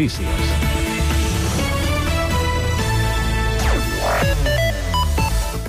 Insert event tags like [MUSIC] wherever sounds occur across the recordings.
Notícies.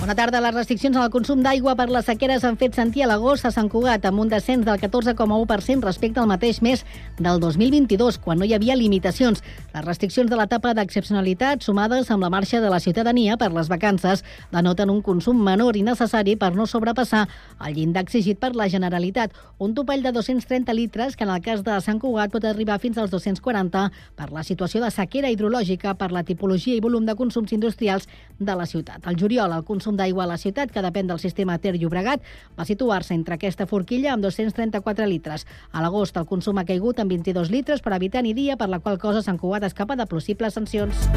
Bona tarda. Les restriccions al consum d'aigua per les sequeres han fet sentir a l'agost a Sant Cugat amb un descens del 14,1% respecte al mateix mes del 2022, quan no hi havia limitacions. Les restriccions de l'etapa d'excepcionalitat, sumades amb la marxa de la ciutadania per les vacances, denoten un consum menor i necessari per no sobrepassar el llindar exigit per la Generalitat. Un topall de 230 litres, que en el cas de Sant Cugat pot arribar fins als 240 per la situació de sequera hidrològica, per la tipologia i volum de consums industrials de la ciutat. Al juliol, el consum d'aigua a la ciutat, que depèn del sistema Ter Llobregat, va situar-se entre aquesta forquilla amb 234 litres. A l'agost el consum ha caigut en 22 litres per habitant i dia, per la qual cosa Sant Cugat escapa de possibles sancions.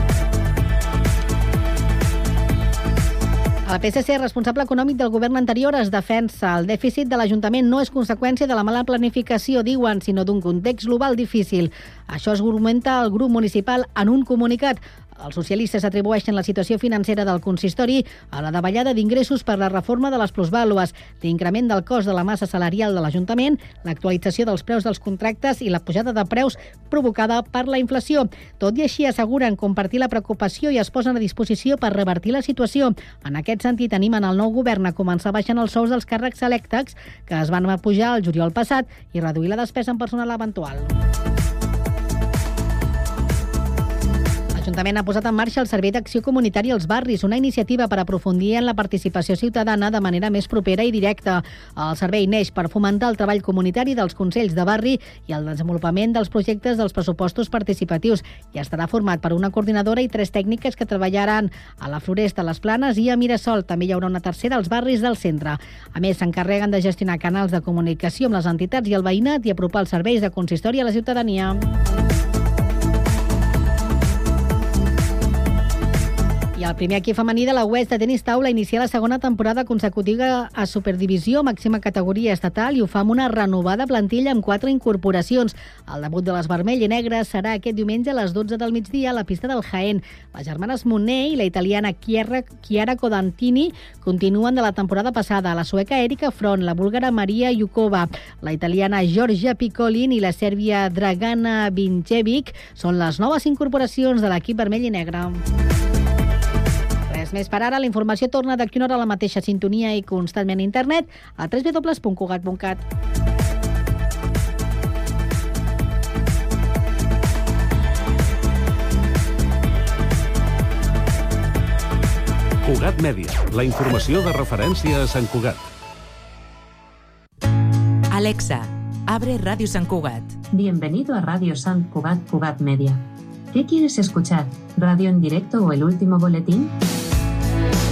El PSC, responsable econòmic del govern anterior, es defensa. El dèficit de l'Ajuntament no és conseqüència de la mala planificació, diuen, sinó d'un context global difícil. Això es argumenta el grup municipal en un comunicat. Els socialistes atribueixen la situació financera del consistori a la davallada d'ingressos per la reforma de les plusvàlues, l'increment del cost de la massa salarial de l'Ajuntament, l'actualització dels preus dels contractes i la pujada de preus provocada per la inflació. Tot i així asseguren compartir la preocupació i es posen a disposició per revertir la situació. En aquest sentit, animen el nou govern a començar baixant els sous dels càrrecs elèctrics que es van pujar el juliol passat i reduir la despesa en personal eventual. L'Ajuntament ha posat en marxa el Servei d'Acció Comunitària als Barris, una iniciativa per aprofundir en la participació ciutadana de manera més propera i directa. El servei neix per fomentar el treball comunitari dels Consells de Barri i el desenvolupament dels projectes dels pressupostos participatius i estarà format per una coordinadora i tres tècniques que treballaran a la Floresta, a les Planes i a Mirasol. També hi haurà una tercera als barris del centre. A més, s'encarreguen de gestionar canals de comunicació amb les entitats i el veïnat i apropar els serveis de consistori a la ciutadania. El primer equip femení de la West de tenis taula inicia la segona temporada consecutiva a Superdivisió, màxima categoria estatal, i ho fa amb una renovada plantilla amb quatre incorporacions. El debut de les vermell i negres serà aquest diumenge a les 12 del migdia a la pista del Jaén. Les germanes Monet i la italiana Chiara, Chiara Codantini continuen de la temporada passada. La sueca Erika Front, la búlgara Maria Yukova, la italiana Georgia Piccolin i la sèrbia Dragana Vincevic són les noves incorporacions de l'equip vermell i negre. Res més per ara. La informació torna d'aquí una hora a la mateixa sintonia i constantment a internet a www.cugat.cat. Cugat Mèdia, la informació de referència a Sant Cugat. Alexa, abre Radio San Cugat. Bienvenido a Radio San Cugat Cugat Media. ¿Qué quieres escuchar? ¿Radio en directo o el último boletín?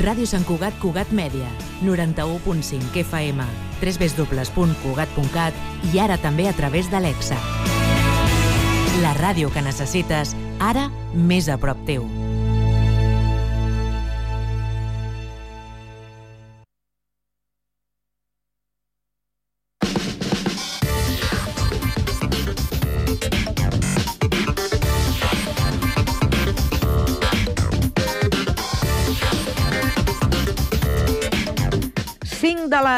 Ràdio Sant Cugat Cugat Mèdia, 91.5 FM, www.cugat.cat i ara també a través d'Alexa. La ràdio que necessites, ara més a prop teu.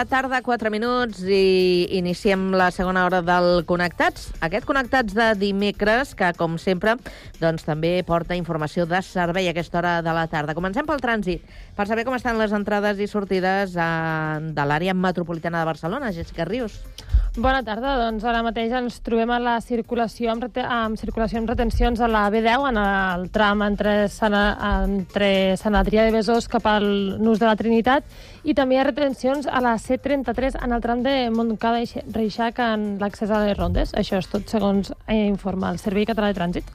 Tarda, 4 minuts, i iniciem la segona hora del Connectats. Aquest Connectats de dimecres, que, com sempre, doncs, també porta informació de servei a aquesta hora de la tarda. Comencem pel trànsit, per saber com estan les entrades i sortides a, de l'àrea metropolitana de Barcelona. Jessica Rius. Bona tarda. Doncs ara mateix ens trobem a la circulació amb, amb circulació amb retencions a la B10 en el tram entre Sant, entre Sant Adrià de Besòs cap al Nus de la Trinitat i també hi ha retencions a la C33 en el tram de Montcada i Reixac en l'accés a les rondes. Això és tot segons informa el Servei Català de Trànsit.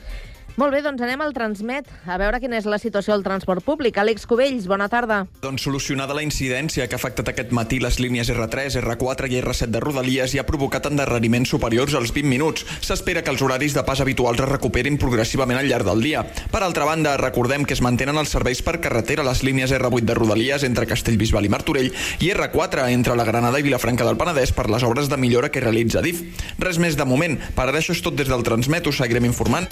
Molt bé, doncs anem al Transmet, a veure quina és la situació del transport públic. Àlex Cubells, bona tarda. Doncs solucionada la incidència que ha afectat aquest matí les línies R3, R4 i R7 de Rodalies i ha provocat endarreriments superiors als 20 minuts. S'espera que els horaris de pas habituals es recuperin progressivament al llarg del dia. Per altra banda, recordem que es mantenen els serveis per carretera a les línies R8 de Rodalies entre Castellbisbal i Martorell i R4 entre la Granada i Vilafranca del Penedès per les obres de millora que realitza DIF. Res més de moment. Per ara això és tot des del Transmet, us seguirem informant.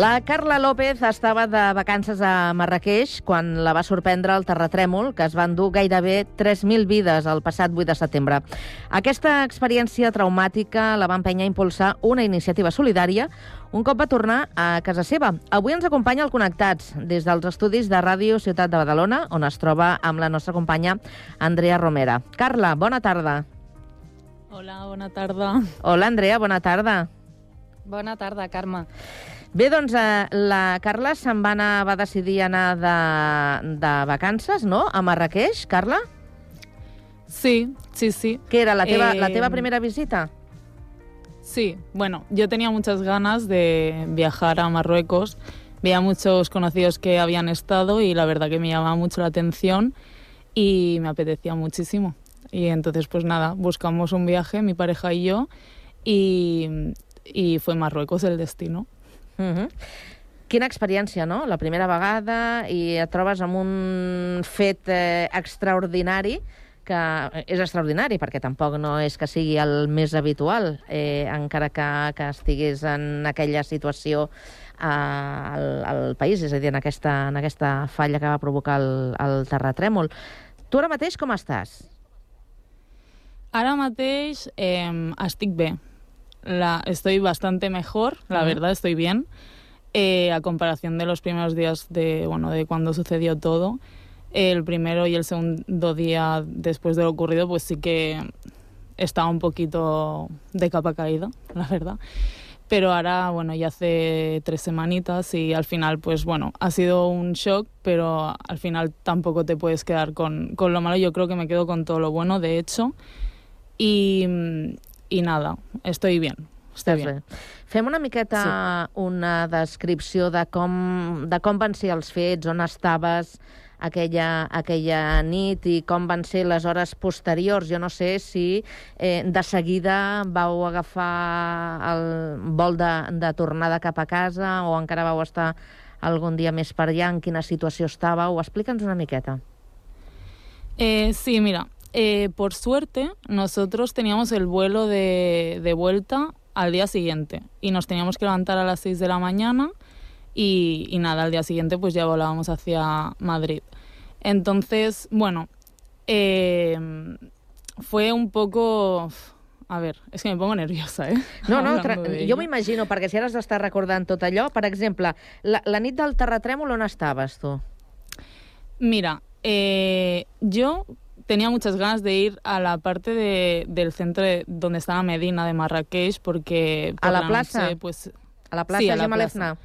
La Carla López estava de vacances a Marrakeix quan la va sorprendre el terratrèmol que es van dur gairebé 3.000 vides el passat 8 de setembre. Aquesta experiència traumàtica la va empènyer a impulsar una iniciativa solidària un cop va tornar a casa seva. Avui ens acompanya el Connectats des dels estudis de Ràdio Ciutat de Badalona, on es troba amb la nostra companya Andrea Romera. Carla, bona tarda. Hola, bona tarda. Hola, Andrea, bona tarda. Bona tarda, Carme. Bé, doncs eh, la Carla se'n va, anar, va decidir anar de, de vacances, no?, a Marrakeix, Carla? Sí, sí, sí. Què era, la teva, Eh, la teva primera visita? Sí, bueno, yo tenía muchas ganas de viajar a Marruecos. Veía muchos conocidos que habían estado y la verdad que me llamaba mucho la atención y me apetecía muchísimo. Y entonces, pues nada, buscamos un viaje, mi pareja y yo, y, y fue Marruecos el destino. Uh -huh. Quina experiència, no? La primera vegada i et trobes amb un fet eh, extraordinari que és extraordinari perquè tampoc no és que sigui el més habitual, eh, encara que, que estiguis en aquella situació eh, al, al país, és a dir, en aquesta, en aquesta falla que va provocar el, el terratrèmol. Tu ara mateix com estàs? Ara mateix eh, estic bé. La, estoy bastante mejor, la Ujú. verdad, estoy bien. Eh, a comparación de los primeros días de, bueno, de cuando sucedió todo. El primero y el segundo día después de lo ocurrido, pues sí que estaba un poquito de capa caída, [LAUGHS] la verdad. Pero ahora, bueno, ya hace tres semanitas y al final, pues bueno, ha sido un shock, pero al final tampoco te puedes quedar con, con lo malo. Yo creo que me quedo con todo lo bueno, de hecho. Y, y nada, estoy bien. Bien. bé. Fem una miqueta sí. una descripció de com, de com van ser els fets, on estaves aquella, aquella nit i com van ser les hores posteriors. Jo no sé si eh, de seguida vau agafar el vol de, de tornada cap a casa o encara vau estar algun dia més per allà, en quina situació estàveu. Explica'ns una miqueta. Eh, sí, mira, eh, por suerte nosotros teníamos el vuelo de, de vuelta al día siguiente y nos teníamos que levantar a las 6 de la mañana y, y nada, al día siguiente pues ya volábamos hacia Madrid. Entonces, bueno, eh, fue un poco... A ver, és que me pongo nerviosa, eh? [LAUGHS] No, no, jo m'imagino, perquè si ara has d'estar recordant tot allò, per exemple, la, la nit del terratrèmol on estaves, tu? Mira, eh, yo tenía muchas ganas de ir a la parte de- del centro de- donde estaba Medina de Marrakech porque ¿A la plaza? noche, pues A la plaça Sí, a la Gemalefna?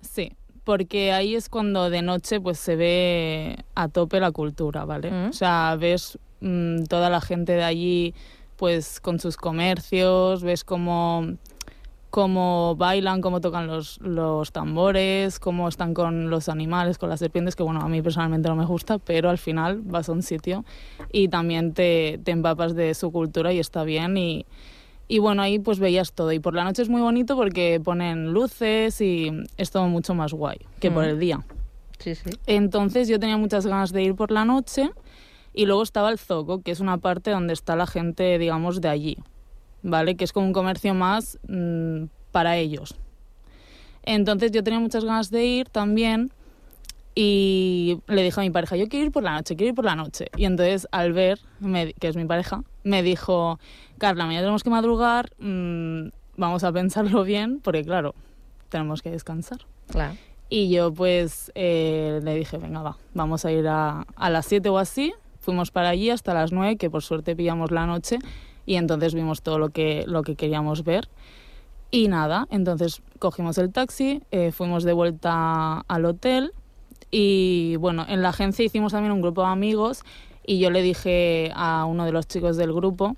sí, porque ahí es cuando de noche pues se ve a tope la cultura, ¿vale? Mm. O sea, ves mm, toda la gente de allí pues con sus comercios, ves cómo cómo bailan, cómo tocan los, los tambores, cómo están con los animales, con las serpientes, que bueno, a mí personalmente no me gusta, pero al final vas a un sitio y también te, te empapas de su cultura y está bien y, y bueno, ahí pues veías todo. Y por la noche es muy bonito porque ponen luces y es todo mucho más guay que por Mm. el día. Sí, sí. Entonces yo tenía muchas ganas de ir por la noche y luego estaba el Zoco, que es una parte donde está la gente, digamos, de allí, ¿vale? Que es como un comercio más mm, para ellos. Entonces yo tenía muchas ganas de ir también y le dije a mi pareja, yo quiero ir por la noche, quiero ir por la noche. Y entonces Albert, me, que es mi pareja, me dijo, Carla, mañana tenemos que madrugar, mmm, vamos a pensarlo bien, porque claro, tenemos que descansar. Claro. Y yo pues eh, le dije, venga, va, vamos a ir a, a las 7 o así. Fuimos para allí hasta las 9, que por suerte pillamos la noche, y entonces vimos todo lo que, lo que queríamos ver. Y nada, entonces cogimos el taxi, eh, fuimos de vuelta al hotel y bueno, en la agencia hicimos también un grupo de amigos y yo le dije a uno de los chicos del grupo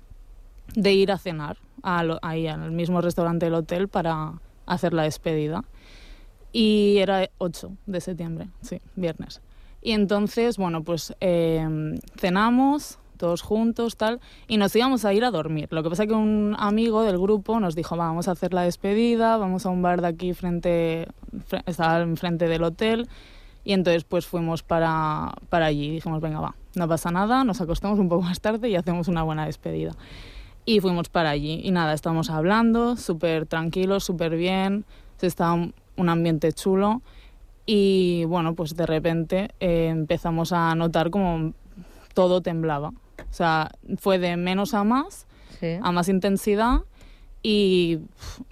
de ir a cenar ahí al mismo restaurante del hotel para hacer la despedida. Y era 8 de septiembre, sí, viernes. Y entonces, bueno, pues eh, cenamos todos juntos, tal, y nos íbamos a ir a dormir. Lo que pasa que un amigo del grupo nos dijo, "Va, vamos a hacer la despedida, vamos a un bar de aquí frente, fre- estaba enfrente del hotel, y entonces pues fuimos para, para allí. Dijimos, venga, va, no pasa nada, nos acostamos un poco más tarde y hacemos una buena despedida. Y fuimos para allí. Y nada, estábamos hablando, súper tranquilos, súper bien. Se estaba un ambiente chulo. Y bueno, pues de repente eh, empezamos a notar como todo temblaba. O sea, fue de menos a más, Sí. a más intensidad. Y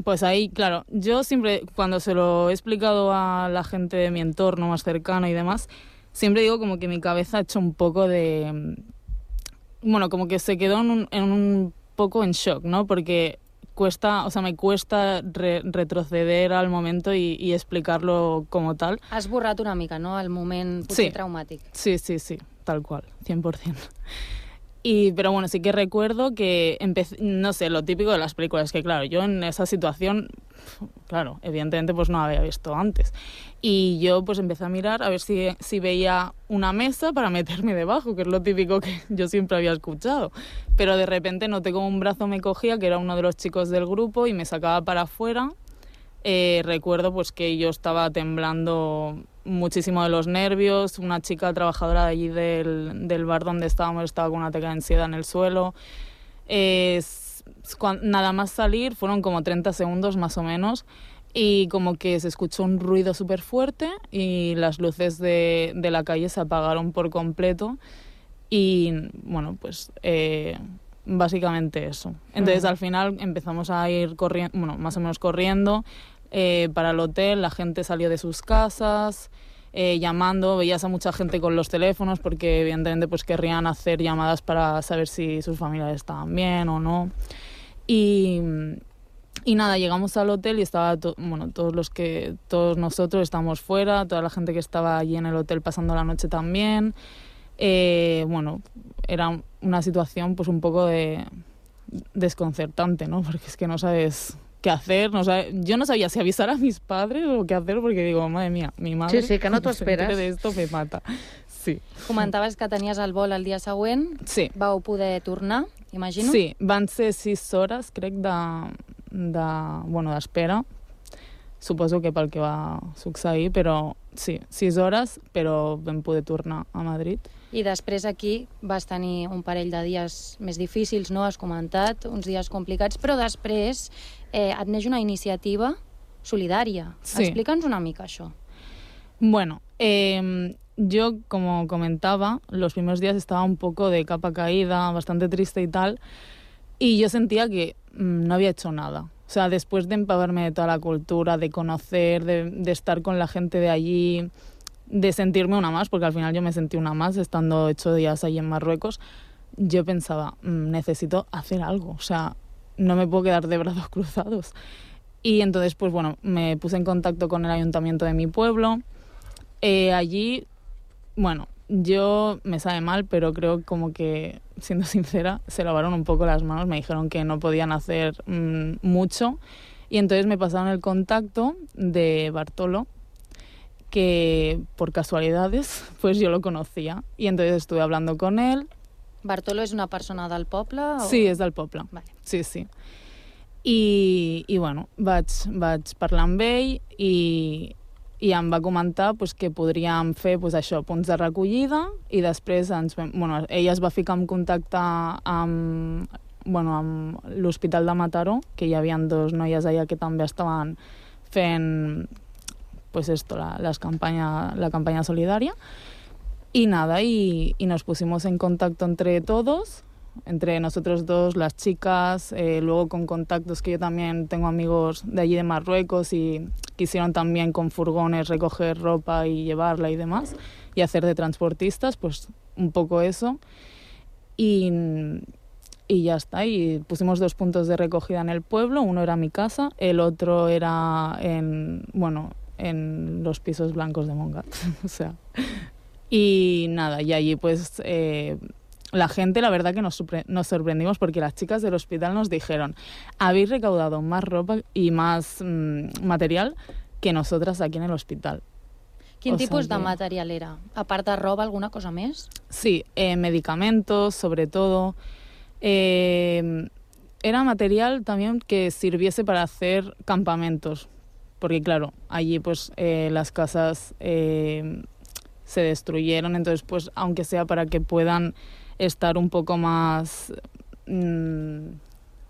pues ahí, claro, yo siempre, cuando se lo he explicado a la gente de mi entorno más cercano y demás, siempre digo como que mi cabeza ha hecho un poco de... Bueno, como que se quedó en un, en un poco en shock, ¿no? Porque cuesta, o sea, me cuesta re- retroceder al momento y, y explicarlo como tal. Has borrat una mica, no?, el moment potser Sí. traumàtic. Sí, sí, sí, tal cual, 100%. Y, pero bueno, sí que recuerdo que empecé, no sé, lo típico de las películas, que claro, yo en esa situación, claro, evidentemente pues no había visto antes. Y yo pues empecé a mirar a ver si, si veía una mesa para meterme debajo, que es lo típico que [LAUGHS] yo siempre había escuchado. Pero de repente noté como un brazo me cogía, que era uno de los chicos del grupo, y me sacaba para afuera. Eh, recuerdo pues que yo estaba temblando muchísimo de los nervios, una chica trabajadora de allí del, del bar donde estábamos estaba con un ataque de ansiedad en el suelo. Eh, s- cuan- nada más salir, fueron como 30 segundos más o menos, y como que se escuchó un ruido súper fuerte y las luces de, de la calle se apagaron por completo. Y bueno, pues eh, básicamente eso. Entonces al final empezamos a ir corriendo, bueno, más o menos corriendo eh, para el hotel, la gente salió de sus casas. eh, llamando, veías a mucha gente con los teléfonos porque evidentemente pues querrían hacer llamadas para saber si sus familiares estaban bien o no. Y, y nada, llegamos al hotel y estaba, to- bueno, todos los que, todos nosotros estábamos fuera, toda la gente que estaba allí en el hotel pasando la noche también. Eh, bueno, era una situación pues un poco de desconcertante, ¿no? [LAUGHS] Porque es que no sabes qué hacer, no sabe- yo no sabía si avisar a mis padres o qué hacer porque digo, madre mía, mi madre Sí, sí, que no t'ho [LAUGHS] esperes. de esto me mata. Sí. Comentaves que tenies el vol el dia següent. Sí. Vau poder tornar, imagino? Sí, van ser sis hores, crec, de, de, bueno, d'espera. Suposo que pel que va succeir, però sí, sis hores, però vam poder tornar a Madrid. I després aquí vas tenir un parell de dies més difícils, no? Has comentat, uns dies complicats, però després eh, et neix una iniciativa solidària. Sí. Explica'ns una mica això. Bueno, eh, yo, como comentaba, los primeros días estaba un poco de capa caída, bastante triste y tal, y yo sentía que mm, no había hecho nada. O sea, después de empaparme de toda la cultura, de conocer, de, de estar con la gente de allí, de sentirme una más, porque al final yo me sentí una más estando ocho días allí en Marruecos, yo pensaba, "Mm, necesito hacer algo, o sea, no me puedo quedar de brazos [LAUGHS] cruzados. Y entonces, pues bueno, me puse en contacto con el ayuntamiento de mi pueblo. Eh, allí, bueno, yo me sabe mal, pero creo como que, siendo sincera, se lavaron un poco las manos, me dijeron que no podían hacer mm, mucho. Y entonces me pasaron el contacto de Bartolo, que por casualidades, [LAUGHS] pues yo lo conocía. Y entonces estuve hablando con él, Bartolo és una persona del poble? O... Sí, és del poble. Vale. Sí, sí. I, i bueno, vaig, vaig parlar amb ell i, i em va comentar pues, que podríem fer pues, això, punts de recollida i després ens, vam- bueno, ell es va ficar en contacte amb, bueno, amb l'Hospital de Mataró, que hi havia dos noies allà que també estaven fent pues esto, la, las campaña, la campaña solidaria. Y nada, y, y nos pusimos en contacto entre todos, entre nosotros dos, las chicas, eh, luego con contactos que yo también tengo amigos de allí de Marruecos y quisieron también con furgones recoger ropa y llevarla y demás, y hacer de transportistas, pues un poco eso. Y, y ya está, y pusimos dos puntos de recogida en el pueblo, uno era mi casa, el otro era en, bueno, en los pisos blancos de Mongat, [LAUGHS] o sea, y nada, y allí pues eh, la gente, la verdad que nos, nos sorprendimos porque las chicas del hospital nos dijeron, habéis recaudado más ropa y más mm, material que nosotras aquí en el hospital. Quin O sea tipus de que- material era? A part de roba, alguna cosa més? Sí, eh, medicamentos, sobre todo. Eh, era material también que sirviese para hacer campamentos, porque claro, allí pues eh, las casas eh, se destruyeron, entonces pues aunque sea para que puedan estar un poco más, mm,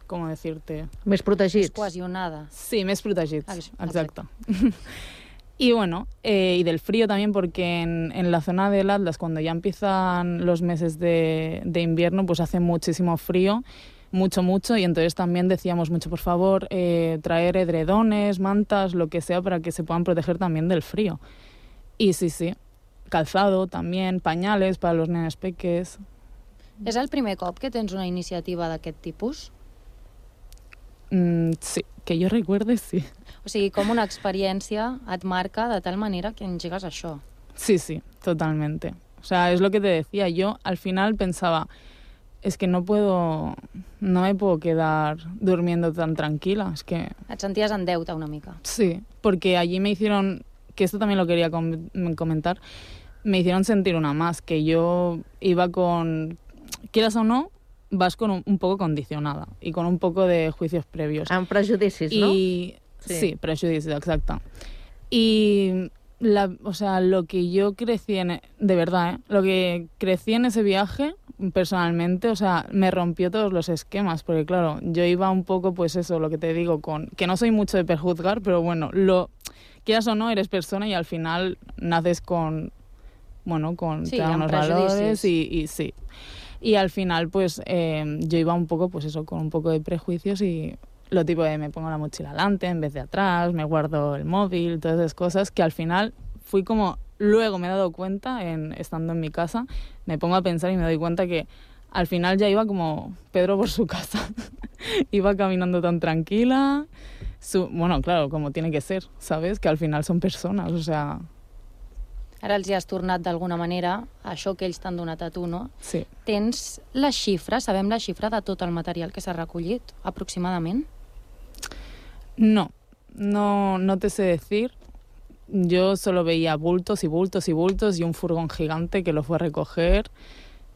¿cómo decirte? Més protegits. Cohesionada. Sí, més protegits, Ex- exacto. [LAUGHS] y bueno, eh, y del frío también, porque en, en la zona del Atlas, cuando ya empiezan los meses de, de invierno, pues hace muchísimo frío, mucho, mucho, y entonces también decíamos mucho, por favor, eh, traer edredones, mantas, lo que sea, para que se puedan proteger también del frío. Y sí, sí, calzado también, pañales para los nenes peques. És el primer cop que tens una iniciativa d'aquest tipus? Mm, sí, que yo recuerde, sí. O sigui, com una experiència et marca de tal manera que engegues això. Sí, sí, totalmente. O sea, es lo que te decía. Yo al final pensaba, es que no puedo, no me puedo quedar durmiendo tan tranquila. Es que Et senties en deute una mica. sí, porque allí me hicieron, que esto también lo quería com- comentar, me hicieron sentir una más, que yo iba con, quieras o no, vas con un, un poco condicionada y con un poco de juicios previos. Amb prejudicis, no? Y Sí. sí, prejuicios, exacto. Y la, o sea, lo que yo crecí en, de verdad, ¿eh? lo que crecí en ese viaje personalmente, o sea, me rompió todos los esquemas, porque claro, yo iba un poco, pues eso, lo que te digo, con que no soy mucho de perjuzgar, pero bueno, lo quieras o no, eres persona y al final naces con, bueno, con Sí, unos valores y, y sí. Y al final, pues eh, yo iba un poco, pues eso, con un poco de prejuicios y lo tipo de me pongo la mochila adelante en vez de atrás, me guardo el móvil, todas esas cosas que al final fui como, luego me he dado cuenta, en, estando en mi casa, me pongo a pensar y me doy cuenta que al final ya iba como Pedro por su casa. [LAUGHS] iba caminando tan tranquila. Su, bueno, claro, como tiene que ser, ¿sabes? Que al final son personas, o sea, Ara els hi has tornat d'alguna manera això que ells t'han donat a tu, no? sí. Tens la xifra, sabem la xifra de tot el material que s'ha recollit, aproximadament? No, no, no te sé decir. Yo solo veía bultos y bultos y bultos y un furgón gigante que lo fue a recoger,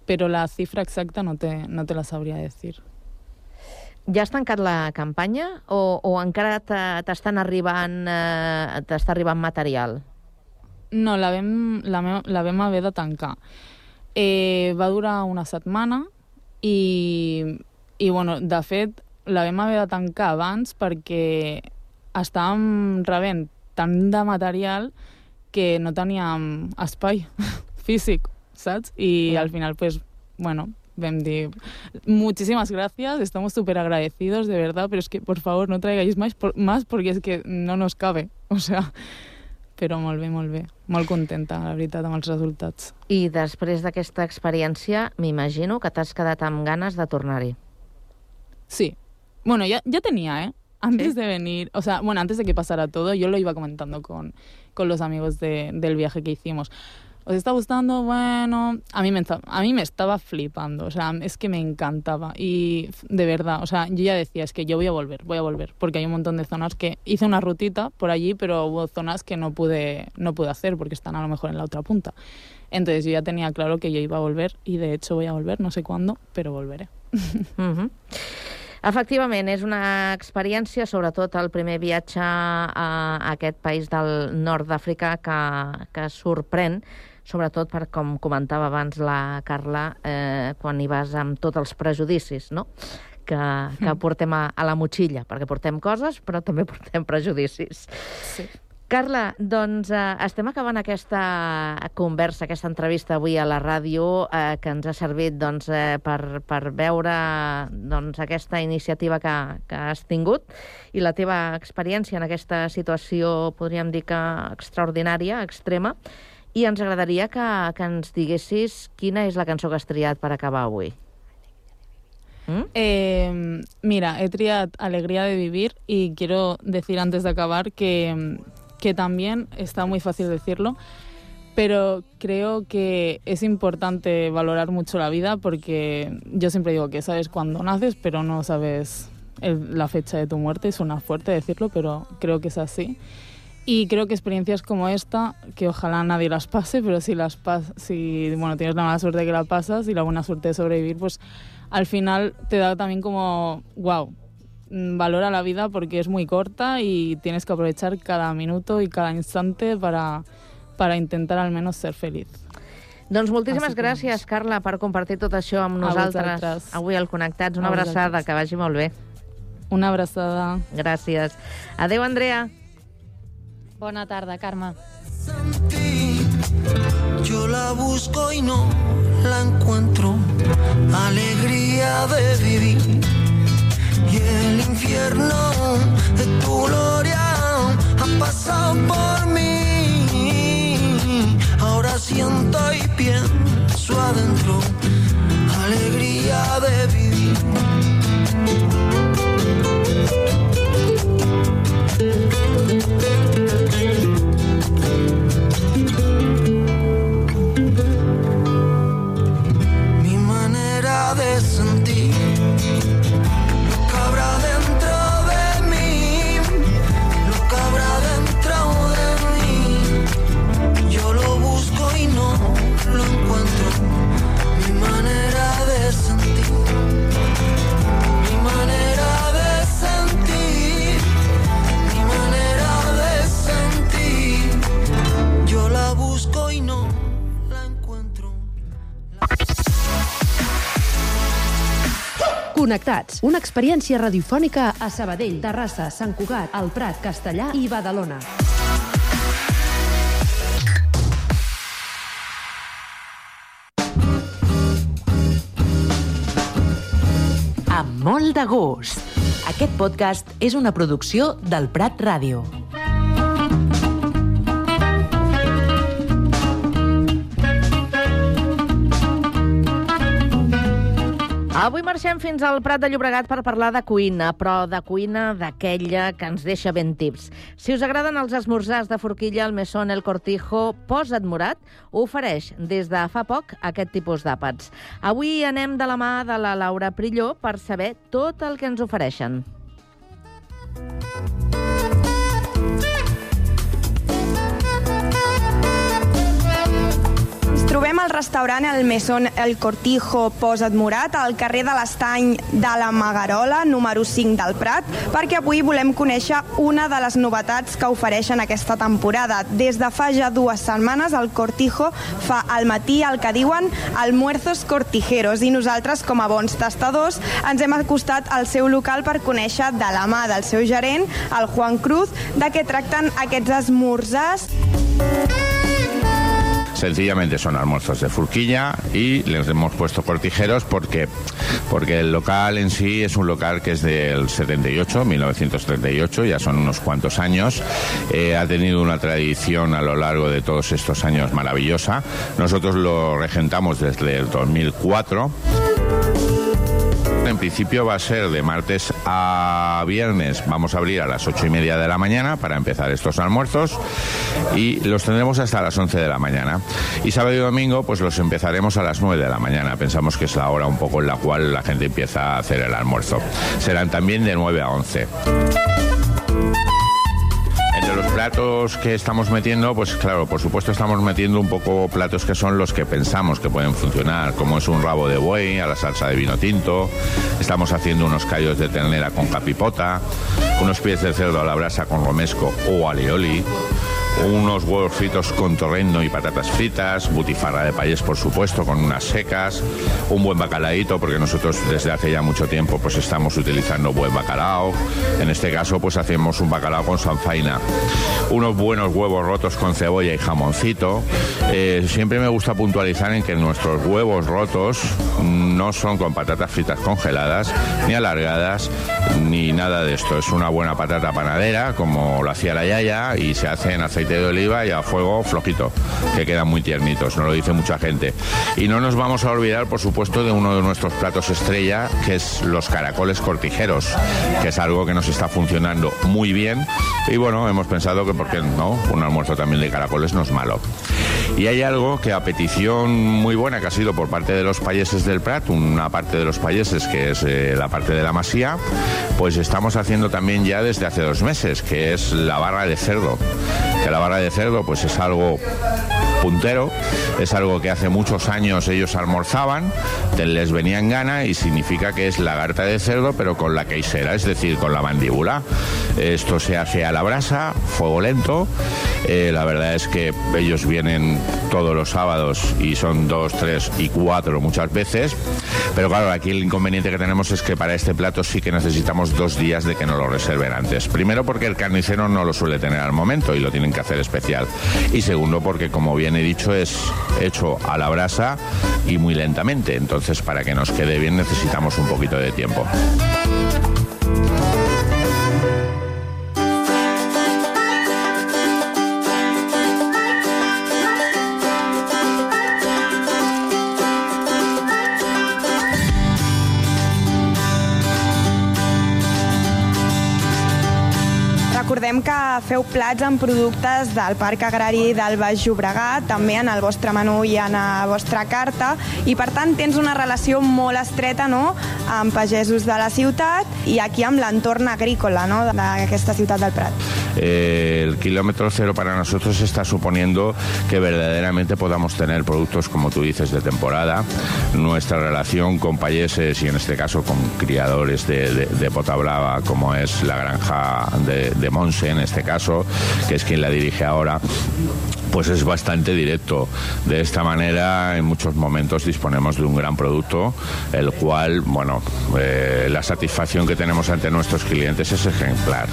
pero la cifra exacta no te, no te la sabría decir. Ja has tancat la campanya o, o encara te- t'estan arribant, eh, t'està arribant material? No, la vam, la, la vam haver de tancar. Eh, va durar una setmana i, i bueno, de fet, la vam haver de tancar abans perquè estàvem rebent tant de material que no teníem espai [LAUGHS] físic, saps? I Clar. al final, pues, bueno, vam dir muchísimas gracias, estamos súper agradecidos, de verdad, pero es que, por favor, no traigáis más, por, más porque es que no nos cabe. [LAUGHS] O sea, però molt bé, molt bé. Molt contenta, la veritat, amb els resultats. I després d'aquesta experiència, m'imagino que t'has quedat amb ganes de tornar-hi. Sí. Bueno, ya, ya tenía, ¿eh? Antes de venir, o sea, bueno, antes de que pasara todo, yo lo iba comentando con, con los amigos de- del viaje que hicimos. ¿Os está gustando? Bueno, a mí, me, a mí me estaba flipando, o sea, es que me encantaba. Y de verdad, o sea, yo ya decía, es que yo voy a volver, voy a volver, porque hay un montón de zonas que hice una rutita por allí, pero hubo zonas que no pude, no pude hacer porque están a lo mejor en la otra punta. Entonces yo ya tenía claro que yo iba a volver y de hecho voy a volver, no sé cuándo, pero volveré. Mhm. Efectivament, és una experiència, sobretot el primer viatge a aquest país del nord d'Àfrica que, que sorprèn, sobretot per, com comentava abans la Carla, eh, quan hi vas amb tots els prejudicis, no? que, que portem a, a la motxilla, perquè portem coses, però també [LAUGHS] portem prejudicis. Sí. Carla, doncs eh, estem acabant aquesta conversa, aquesta entrevista avui a la ràdio eh, que ens ha servit doncs, eh, per, per veure doncs, aquesta iniciativa que, que has tingut i la teva experiència en aquesta situació, podríem dir que extraordinària, extrema, i ens agradaria que, que ens diguessis quina és la cançó que has triat per acabar avui. ¿Mm? Eh, mira, he triat Alegría de Vivir y quiero decir antes de acabar que que también está muy fácil decirlo, pero creo que es importante valorar mucho la vida porque yo siempre digo que sabes cuándo naces, pero no sabes la fecha de tu muerte. Suena fuerte decirlo, pero creo que es así. Y creo que experiencias como esta, que ojalá nadie las pase, pero si las pas si bueno, tienes la mala suerte que la pasas y la buena suerte de sobrevivir, pues al final te da también como, wow, valora la vida porque es muy corta y tienes que aprovechar cada minuto y cada instante para, para intentar al menos ser feliz. Doncs moltíssimes gràcies, Carla, per compartir tot això amb nosaltres avui al Connectats. Una abraçada, que vagi molt bé. Una abraçada. Gràcies. Adeu, Andrea. Bona tarda, Carme. Yo la busco y no la encuentro. Alegría de vivir y el infierno de tu gloria ha pasado por mí. Ahora siento y pienso adentro alegría de vivir. Connectats, una experiència radiofònica a Sabadell, Terrassa, Sant Cugat, El Prat, Castellà i Badalona. Amb molt de gust. Aquest podcast és una producció del Prat Ràdio. Avui marxem fins al Prat de Llobregat per parlar de cuina, però de cuina d'aquella que ens deixa ben tips. Si us agraden els esmorzars de forquilla, el Mesón El Cortijo Posa't Morat ofereix des de fa poc aquest tipus d'àpats. Avui anem de la mà de la Laura Prilló per saber tot el que ens ofereixen. Trobem al restaurant El Mesón El Cortijo Posa't Morat al carrer de l'Estany de la Magarola, número 5 del Prat, perquè avui volem conèixer una de les novetats que ofereixen aquesta temporada. Des de fa ja dues setmanes, el Cortijo fa al matí el que diuen almuerzos cortijeros i nosaltres, com a bons tastadors, ens hem acostat al seu local per conèixer de la mà del seu gerent, el Juan Cruz, de què tracten aquests esmorzars. Sencillamente son almuerzos de furquilla y les hemos puesto cortijeros porque, porque el local en sí es un local que es del 78, 1938, ya son unos cuantos años. Eh, ha tenido una tradición a lo largo de todos estos años maravillosa. Nosotros lo regentamos desde el 2004 en principio va a ser de martes a viernes. Vamos a abrir a las ocho y media de la mañana para empezar estos almuerzos y los tendremos hasta las 11 de la mañana. Y sábado y domingo pues los empezaremos a las 9 de la mañana. Pensamos que es la hora un poco en la cual la gente empieza a hacer el almuerzo. Serán también de 9 a 11 los platos que estamos metiendo, pues claro, por supuesto estamos metiendo un poco platos que son los que pensamos que pueden funcionar, como es un rabo de buey a la salsa de vino tinto, estamos haciendo unos callos de ternera con capipota, unos pies de cerdo a la brasa con romesco o alioli, unos huevos fritos con torrendo y patatas fritas, butifarra de país, por supuesto, con unas secas, un buen bacalaíto, porque nosotros desde hace ya mucho tiempo pues estamos utilizando buen bacalao. En este caso, pues hacemos un bacalao con sanfaina, unos buenos huevos rotos con cebolla y jamoncito. Eh, siempre me gusta puntualizar en que nuestros huevos rotos no son con patatas fritas congeladas, ni alargadas, ni nada de esto. Es una buena patata panadera, como lo hacía la Yaya, y se hace en aceite de oliva y a fuego flojito, que quedan muy tiernitos, nos lo dice mucha gente. Y no nos vamos a olvidar, por supuesto, de uno de nuestros platos estrella, que es los caracoles cortijeros, que es algo que nos está funcionando muy bien. Y bueno, hemos pensado que, ¿por qué no? Un almuerzo también de caracoles no es malo. Y hay algo que a petición muy buena que ha sido por parte de los payeses del Prat, una parte de los payeses que es eh, la parte de la masía, pues estamos haciendo también ya desde hace dos meses, que es la barra de cerdo. Que la barra de cerdo pues es algo puntero, es algo que hace muchos años ellos almorzaban, les venía en gana y significa que es lagarta de cerdo pero con la queisera, es decir, con la mandíbula. Esto se hace a la brasa, fuego lento. Eh, la verdad es que ellos vienen todos los sábados y son dos, tres y cuatro muchas veces. Pero claro, aquí el inconveniente que tenemos es que para este plato sí que necesitamos dos días de que nos lo reserven antes. Primero porque el carnicero no lo suele tener al momento y lo tienen que hacer especial. Y segundo porque, como he dicho, es hecho a la brasa y muy lentamente. Entonces, para que nos quede bien necesitamos un poquito de tiempo. Recordem que feu plats amb productes del Parc Agrari del Baix Llobregat, també en el vostre menú i en la vostra carta, i per tant tens una relació molt estreta no? amb pagesos de la ciutat i aquí amb l'entorn agrícola no? d'aquesta ciutat del Prat. El kilómetro cero para nosotros está suponiendo que verdaderamente podamos tener productos, como tú dices, de temporada. Nuestra relación con payeses y en este caso con criadores de, de, de como es la granja de, de Monse en este caso, que es quien la dirige ahora, pues es bastante directo. De esta manera, en muchos momentos disponemos de un gran producto, el cual, bueno, eh, la satisfacción que tenemos ante nuestros clientes es ejemplar.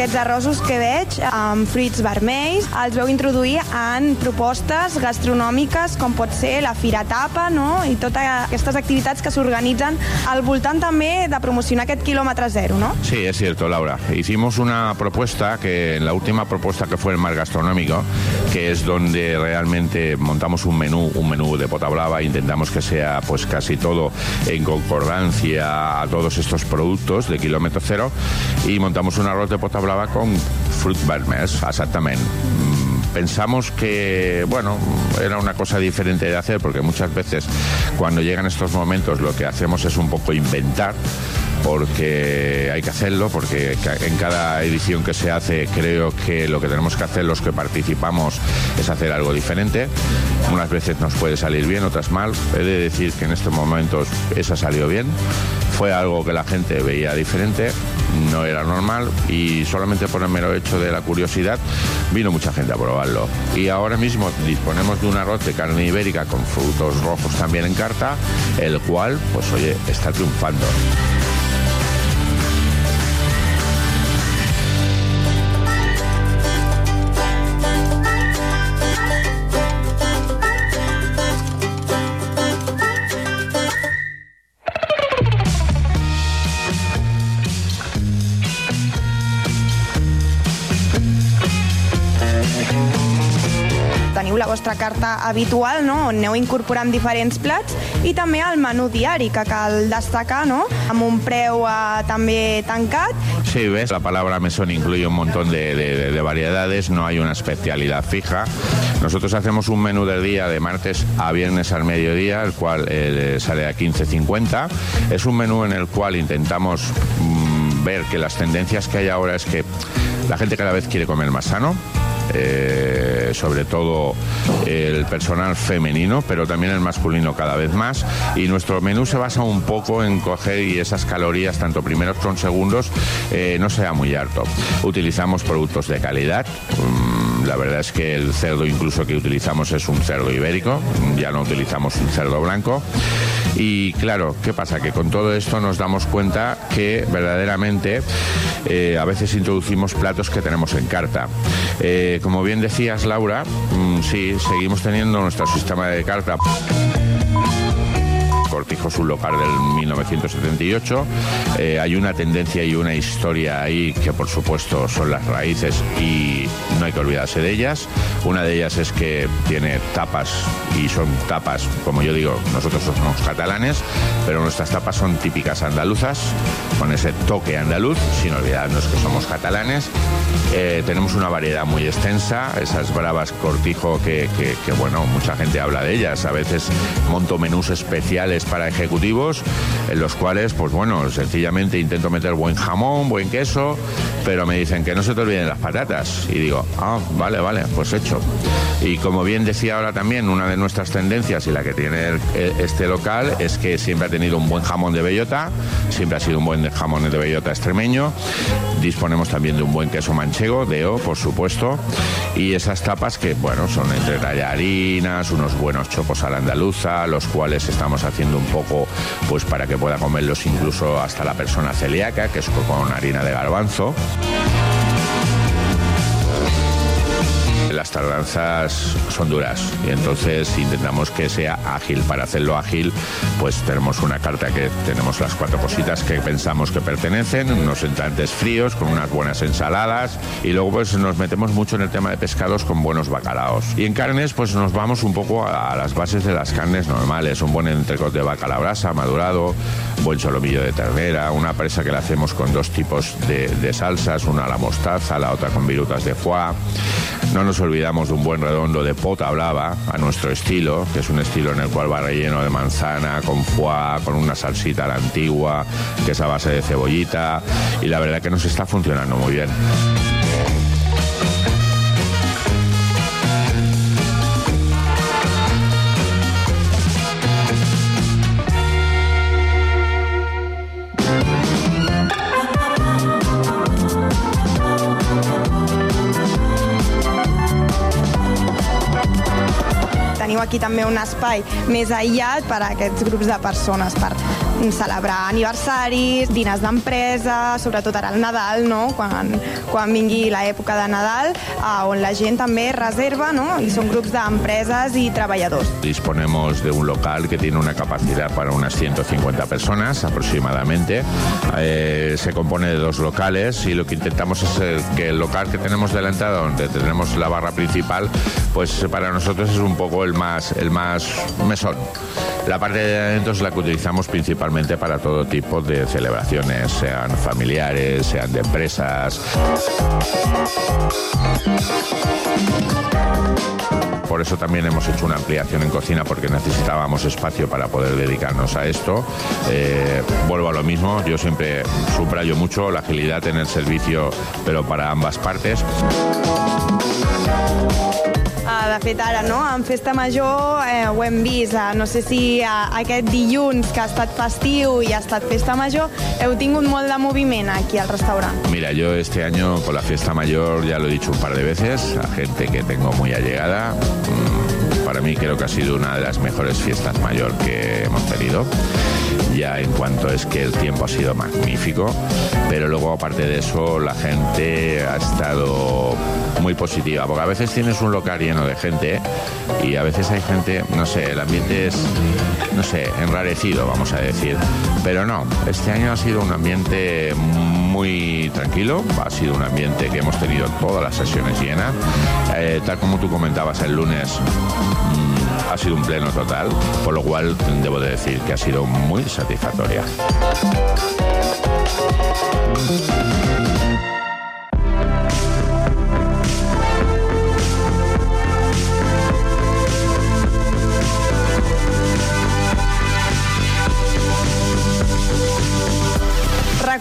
Aquests arrossos que veig amb fruits vermells els veu introduir en propostes gastronòmiques com pot ser la Fira Tapa no? i totes aquestes activitats que s'organitzen al voltant també de promocionar aquest quilòmetre zero, no? Sí, es cierto, Laura. Hicimos una propuesta que la última propuesta que fue el mar gastronómico, que es donde realmente montamos un menú, un menú de pota brava, intentamos que sea pues casi todo en concordancia a todos estos productos de kilómetro cero y montamos un arroz de pota brava con fruit vermers, exactamente. Mm, Pensamos que, bueno, era una cosa diferente de hacer porque muchas veces cuando llegan estos momentos lo que hacemos es un poco inventar porque hay que hacerlo, porque en cada edición que se hace creo que lo que tenemos que hacer los que participamos es hacer algo diferente. Unas veces nos puede salir bien, otras mal. He de decir que en estos momentos esa salió bien. Fue algo que la gente veía diferente, no era normal y solamente por el mero hecho de la curiosidad vino mucha gente a probarlo. Y ahora mismo disponemos de un arroz de carne ibérica con frutos rojos también en carta, el cual, pues oye, está triunfando. Carta habitual, no? on aneu incorporant diferents plats, i també el menú diari, que cal destacar, no? amb un preu eh, també tancat. Sí, ves, la palabra mesón incluye un montón de, de- de variedades, no hay una especialidad fija. Nosotros hacemos un menú del día de martes a viernes al mediodía, el cual eh, sale a 15.50. Es un menú en el cual intentamos mm, ver que las tendencias que hay ahora es que la gente cada vez quiere comer más sano. Eh, eh, sobre todo el personal femenino, pero también el masculino cada vez más. Y nuestro menú se basa un poco en coger y esas calorías, tanto primeros con segundos, eh, no sea muy harto. Utilizamos productos de calidad. Mm, La verdad es que el cerdo incluso que utilizamos es un cerdo ibérico, ya no utilizamos un cerdo blanco. Y claro, ¿qué pasa? Que con todo esto nos damos cuenta que verdaderamente eh, a veces introducimos platos que tenemos en carta. Eh, como bien decías, Laura, mm, sí, seguimos teniendo nuestro sistema de carta. Cortijo es un local del 1978. Eh, hay una tendencia y una historia ahí que por supuesto son las raíces y no hay que olvidarse de ellas. Una de ellas es que tiene tapas y son tapas, como yo digo, nosotros somos catalanes, pero nuestras tapas son típicas andaluzas, con ese toque andaluz, sin olvidarnos que somos catalanes. Eh, tenemos una variedad muy extensa, esas bravas cortijo que, bueno, mucha gente habla de ellas. A veces monto menús especiales para ejecutivos en los cuales, pues bueno, sencillamente intento meter buen jamón, buen queso, pero me dicen que no se te olviden las patatas. Y digo, ah, vale, vale, pues hecho. Y como bien decía ahora también, una de nuestras tendencias y la que tiene este local es que siempre ha tenido un buen jamón de bellota, siempre ha sido un buen jamón de bellota extremeño. Disponemos también de un buen queso manchego, de O, por supuesto. Y esas tapas que, bueno, son entre tallarinas, unos buenos chopos a la andaluza, los cuales estamos haciendo un poco, pues para que pueda comerlos incluso hasta la persona celíaca, que es con harina de garbanzo. Las tardanzas son duras y entonces intentamos que sea ágil. Para hacerlo ágil, pues tenemos una carta que tenemos las cuatro cositas que pensamos que pertenecen, unos entrantes fríos con unas buenas ensaladas y luego pues nos metemos mucho en el tema de pescados con buenos bacalaos. Y en carnes pues nos vamos un poco a, las bases de las carnes normales, un buen entrecot de bacalao brasa madurado, buen solomillo de ternera, una presa que la hacemos con dos tipos de, de salsas, una a la mostaza, la otra con virutas de foie. No nos olvidamos de un buen redondo de pota blava a nuestro estilo, que es un estilo en el cual va relleno de manzana, con foie, con una salsita a la antigua, que es a base de cebollita, y la verdad que nos está funcionando muy bien. Aquí també un espai més aïllat per a aquests grups de persones, per celebrar aniversaris, diners d'empresa, sobretot ara al Nadal, no? quan, quan vingui l'època de Nadal, eh, on la gent també reserva, no? i són grups d'empreses i treballadors. Disponemos de un local que tiene una capacidad para unas 150 personas aproximadamente. Eh, se compone de dos locales y lo que intentamos es eh, que el local que tenemos de entrada, donde tenemos la barra principal, pues para nosotros es un poco el más, el más mesón. La parte de adentro es la que utilizamos principalmente para todo tipo de celebraciones, sean familiares, sean de empresas. Por eso también hemos hecho una ampliación en cocina porque necesitábamos espacio para poder dedicarnos a esto. Eh, vuelvo a lo mismo, yo siempre subrayo mucho la agilidad en el servicio, pero para ambas partes. De fet, ara, no?, en Festa Major eh, ho hem vist. Uh, no sé si uh, aquest dilluns, que ha estat festiu i ha estat Festa Major, heu tingut molt de moviment aquí al restaurant. Mira, yo este año con la fiesta mayor ya lo he dicho un par de veces a gente que tengo muy allegada. Mm, Para mí creo que ha sido una de las mejores fiestas mayor que hemos tenido. Ya en cuanto es que el tiempo ha sido magnífico, pero luego aparte de eso la gente ha estado muy positiva, porque a veces tienes un local lleno de gente y a veces hay gente, no sé, el ambiente es, no sé, enrarecido, vamos a decir. Pero no, este año ha sido un ambiente muy tranquilo, ha sido un ambiente que hemos tenido todas las sesiones llenas. Eh, tal como tú comentabas el lunes, mm, ha sido un pleno total, por lo cual debo de decir que ha sido muy satisfactoria.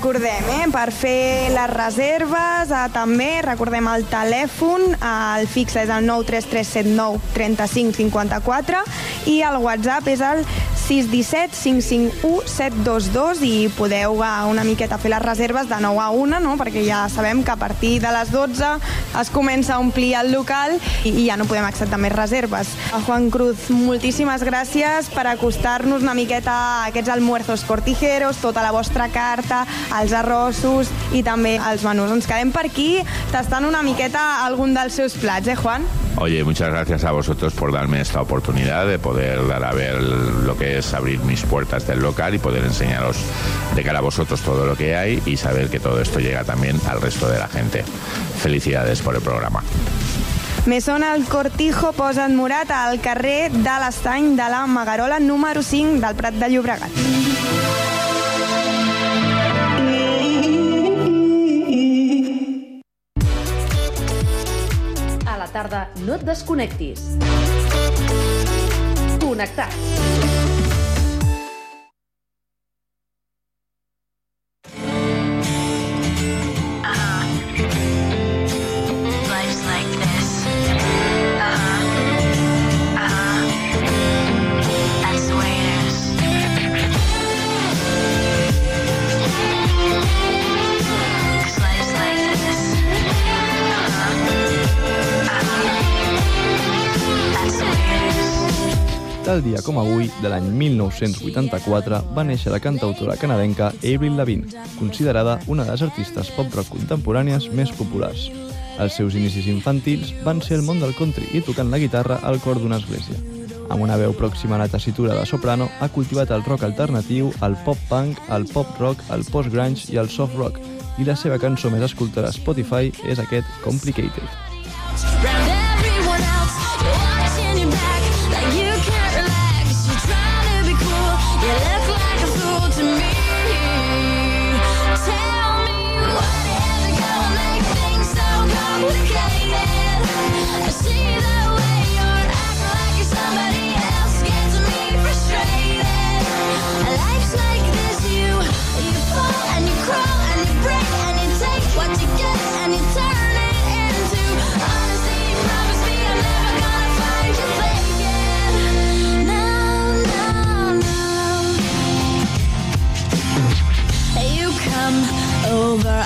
Recordem, eh, per fer les reserves, eh, també recordem el telèfon, eh, el fix és el 93379 3554 i el WhatsApp és el 617 551 722 i podeu una miqueta fer les reserves de 9 a 1, no? perquè ja sabem que a partir de les 12 es comença a omplir el local i, i ja no podem acceptar més reserves. A Juan Cruz, moltíssimes gràcies per acostar-nos una miqueta a aquests almuerzos cortijeros, tota la vostra carta, els arrossos i també els menús. Ens quedem per aquí tastant una miqueta algun dels seus plats, eh, Juan? Oye, muchas gracias a vosotros por darme esta oportunidad de poder dar a ver lo que es abrir mis puertas del local y poder enseñaros de cara a vosotros todo lo que hay y saber que todo esto llega también al resto de la gente. Felicidades por el programa. Més sona el Cortijo posa't morat al carrer de Magarola número 5 del Prat de Llobregat. Tarda no et desconnectis. Connectats. Tal dia com avui, de l'any 1984, va néixer la cantautora canadenca Avril Lavigne, considerada una de les artistes pop-rock contemporànies més populars. Els seus inicis infantils van ser el món del country i tocant la guitarra al cor d'una església. Amb una veu pròxima a la tessitura de soprano, ha cultivat el rock alternatiu, el pop-punk, el pop-rock, el post-grunge i el soft-rock, i la seva cançó més escoltada a Spotify és aquest Complicated.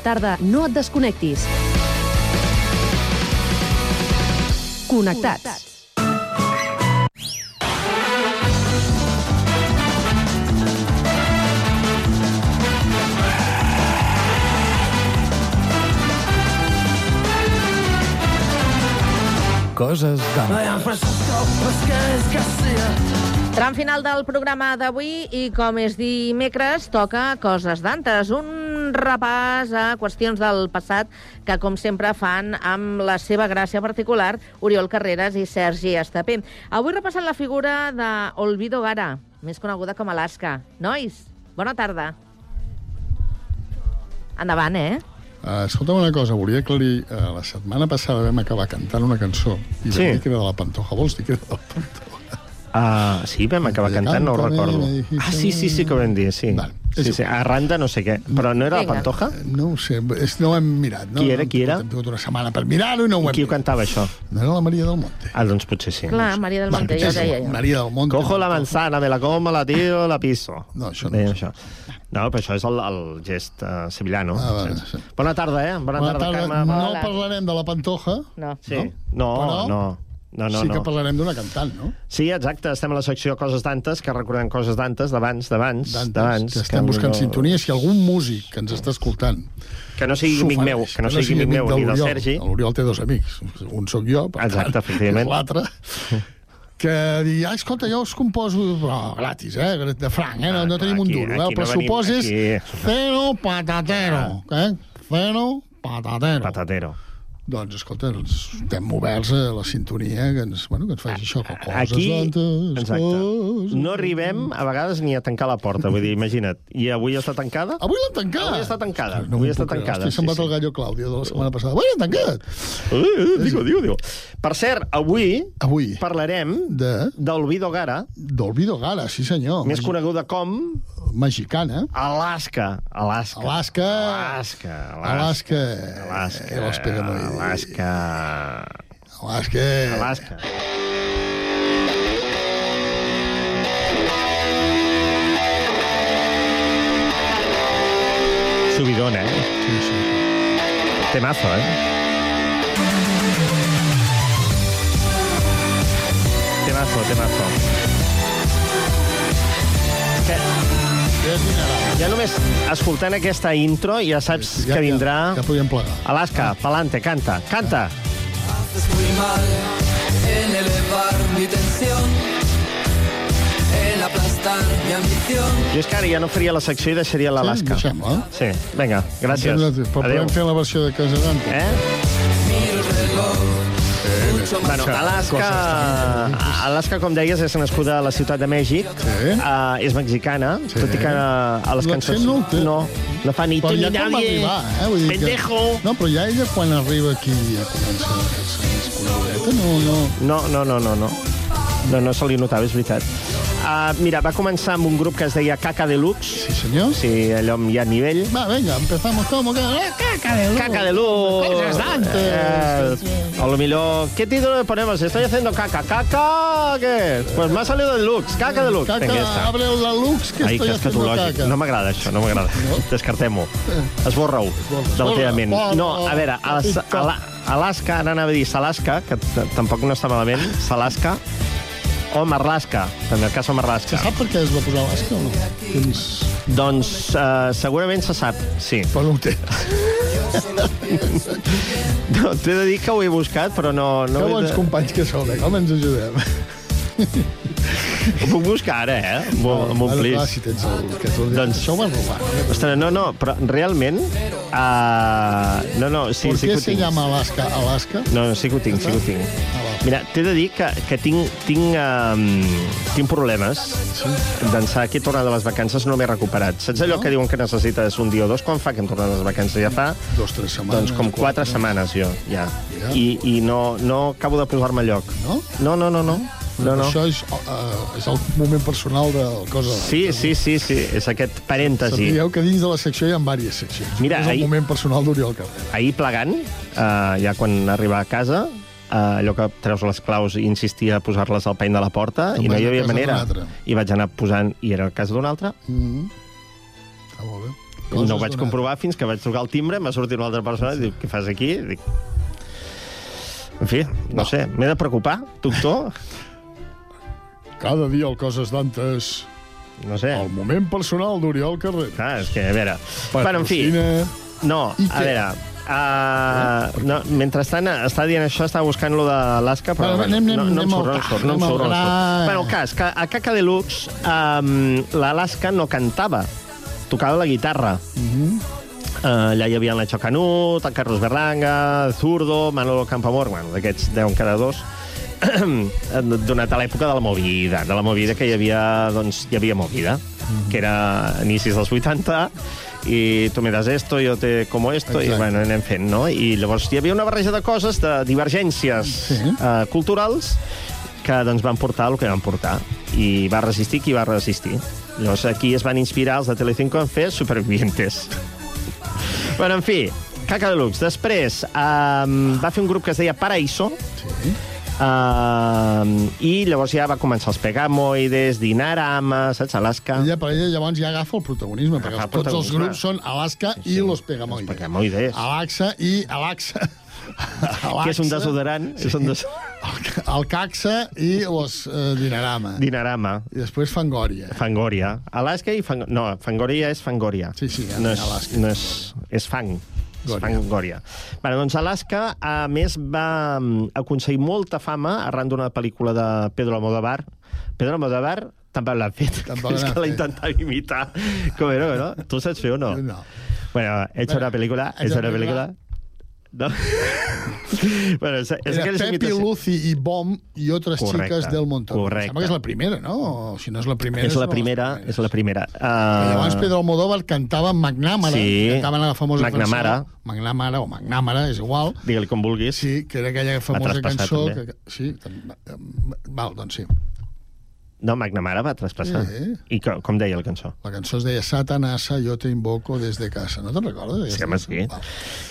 la tarda no et desconnectis. Connectats. Coses d'antes. Tram final del programa d'avui i, com és dimecres, toca Coses d'antes. Un repàs a qüestions del passat que, com sempre, fan amb la seva gràcia particular Oriol Carreras i Sergi Estapé. Avui repassant la figura d'Olvido Gara, més coneguda com Alaska. Nois, bona tarda. Endavant, eh? Uh, escolta'm una cosa, volia aclarir. Uh, la setmana passada vam acabar cantant una cançó i Sí. vam dir que era de la Pantoja. Vols dir que era de la Pantoja? Uh, sí, vam acabar cantant, no ho recordo. Ah, sí, sí, sí que ho vam dir, sí. Sí, sí, arran de no sé què. Però no era la Vinga. Pantoja? No ho sé, és, no ho hem mirat. No, Qui era, no, qui era? Hem tingut una setmana per mirar-ho i no ho hem Qui ho cantava, això? No era la Maria del Monte. Ah, doncs potser sí. Clar, Maria del Monte, ja ho deia jo. Maria del Monte. Cojo la manzana, me la como, la tiro, la piso. No, això no. Deia això. No, però això és el, el gest uh, sevillano. Ah, vale, sí. Bona tarda, eh? Bona, Bona tarda, tarda. Carme. No parlarem de la Pantoja. No. Sí. No, Però no. No, no, sí no. que parlarem d'una cantant, no? Sí, exacte, estem a la secció Coses d'antes, que recordem coses d'antes, d'abans, d'abans, d'abans. que estem buscant sintonia. Si algun músic que ens està escoltant Que no sigui amic meu, que no sigui amic meu ni del. Sergi. L'Oriol té dos amics. Un sóc jo, per Exacte, tant, efectivament. l'altre. que digui, ah, escolta, jo us composo però, gratis, eh? de franc, eh? No, no tenim un aquí- duro. Eh? El no pressupost venim- és aquí- cero patatero. Eh? Cero patatero. Patatero. Doncs, escolta, estem oberts a la sintonia que ens, bueno, que ens faci això. que Coses Aquí, exacte. coses- No arribem a vegades ni a tancar la porta, vull dir, imagina't. I avui està tancada? Avui l'han tancat. Avui està tancada. No avui està puc tancada. Estic semblat el gallo Claudio de la setmana passada. Avui l'han tancat. Uh, uh, digo, digo, digo. Per cert, avui, avui parlarem de d'Olvido Gara, d'Olvido Gara, sí senyor. més coneguda com... Mexicana. Alaska. Alaska. Alaska. Alaska. Alaska. Alaska. Eh, l'esperanoide. Alaska. Alaska. Alaska. Subidón, eh? Sí, sí. Temazo, eh? Temazo, temazo. Que... Ja només escoltant aquesta intro ja saps Ja- que vindrà... Ja, ja podíem plegar. Alaska, pa'lante, canta, canta. Haces muy mal en elevar mi tensión, en aplastar mi ambición. Jo és que ara ja no faria la secció i deixaria l'Alaska. Sí, deixem-la. Sí, vinga, gràcies. Però Adéu. podem fer la versió de Casa d'Antes. Eh? Bueno, Alaska, Alaska, com deies, és nascuda a la ciutat de Mèxic. Sí. Uh, és mexicana, sí. tot i que a les cançons... no. No, no fa ni tu ni ja nadie. arribar, eh? Vull dir que... Pendejo. No, però ja ella quan arriba aquí ja comença a fer-se més conegudeta, no, no... No, no, no, no, no. No, no se li notava, és veritat. Uh, mira, va començar amb un grup que es deia Caca Deluxe. Sí, senyor. Sí, allò amb ja nivell. Va, venga, empezamos como que... Eh, caca de luz. Caca de luz. Cosas d'antes. Eh, o lo mejor, ¿qué título le ponemos? Estoy haciendo caca. ¿Caca qué? Pues me ha salido deluxe. Caca deluxe. Caca, està. abre la lux que Ai, estoy que haciendo caca. No m'agrada això, no m'agrada. Descartem-ho. Esborra-ho de la teva ment. No, a veure, a a la, Alaska, ara anava a dir Salasca, que tampoc no està malament, Salasca, o Marlaska, també el cas de Marlaska. Se sap per què es va posar l'asca o no? Tens... Doncs uh, segurament se sap, sí. Però no ho té. No, T'he de dir que ho he buscat, però no... no que bons de... companys que sou, eh? com ens ajudem. Ho puc buscar ara, eh? Omplis. clar, si tens el... Que tu... Doncs... Això ho van robar. Ostres, no, no, però realment... Uh, no, no, sí, ¿Por sí que ho se tinc. llama Alaska Alaska? No, no, sí que ho tinc, sí que ho tinc. Mira, t'he de dir que, que tinc, tinc, um, tinc problemes d'ençà que he tornat de les vacances no m'he recuperat. Saps allò No? que diuen que necessites un dia o dos? Quan fa que hem tornat de les vacances? Ja fa... Dos, tres setmanes. Doncs com quatre setmanes, jo, ja. Ja. I, I no, no acabo de posar-me a lloc. No? No, no, no, no. no, no. Això és, uh, és el moment personal del cosa. Sí, sí, sí, sí, és aquest parèntesi. Sapigueu que dins de la secció hi ha diverses seccions. Mira, és el ahir- moment personal d'Oriol Carrer. Ahir plegant, uh, ja quan arribar a casa, uh, allò que treus les claus i insistia a posar-les al pany de la porta, Te'n i no vas hi a havia casa manera. d'un altre. I vaig anar posant, i era el cas d'un altre, Mm -hmm. Està molt bé. i no ho vaig comprovar fins que vaig trucar al timbre, m'ha sortit una altra persona i diu, què fas aquí? Dic... En fi, no, no. sé, m'he de preocupar, doctor? Cada dia el Coses d'Antes. No sé. El moment personal d'Oriol Carrer. Clar, és que, a veure... Bueno, en fi, Patrocina- no, I a què? veure, Uh, no, mentrestant, està dient això, estava buscant lo d'Alaska, però Bueno, anem- no, no, anem em surt, no em surt, no em anem surt. No em surt. Bueno, el cas, que a Caca Deluxe um, l'Alaska no cantava, tocava la guitarra. Mhm. Uh, allà hi havia el Nacho Canut, el Carlos Berlanga, Zurdo, Manolo Campamor, bueno, d'aquests deuen quedar dos, [CLEARS THROAT] donat a l'època de la movida, de la movida que hi havia, doncs, hi havia movida, que era inicis dels 80, i tu me das esto, yo te como esto, Exacte. i bueno, anem fent, no? I llavors hi havia una barreja de coses, de divergències sí. uh, culturals, que doncs, van portar el que van portar. I va resistir qui va resistir. Llavors aquí es van inspirar els de Telecinco en fer Supervivientes. [LAUGHS] bueno, en fi, Caca Deluxe. Després um, va fer un grup que es deia Paraíso, Sí. Uh, I llavors ja va començar els Pegamoides, Dinarama, saps, Alaska... Ella, per ella llavors ja agafa el protagonisme, perquè Agafa el tots els grups són Alaska Sí, sí. i Los Pegamoides. Els Pegamoides. Alaxa i Alaxa. [LAUGHS] Que és un desodorant. És un des... El Caxa i los eh, Dinarama. Dinarama. I després Fangoria. Fangoria. Alaska i Fang... No, Fangoria és Fangoria. Sí, sí, no és, Alaska. No és, és Fang. Fangoria. Bueno, doncs Alaska, a més, va mm, aconseguir molta fama arran d'una pel·lícula de Pedro Almodóvar. Pedro Almodóvar també l'ha fet. Tampoc és que l'ha fet. intentat imitar. Com era, no? Tu saps fer o no? No. Bueno, he hecho una película, he hecho una película... No? [LAUGHS] bueno, és, és Era Pepi, imitacions... Lucy i Bom i otras Correcte, chicas del montón. correcte. Sembla que és la primera, no? O si no és la primera... És la primera, és la primera. Uh... Llavors Pedro Almodóvar cantava amb McNamara, Sí. cantaven la famosa McNamara. cançó... McNamara o McNamara, és igual. Digue-li com vulguis. Sí, que era aquella famosa cançó... també. Que, sí, tam- val, doncs sí. No, McNamara va traspassar. Sí. I com, com deia la cançó? La cançó es deia Satanasa, yo te invoco desde casa. No te'n recordes? Sí, home, sí.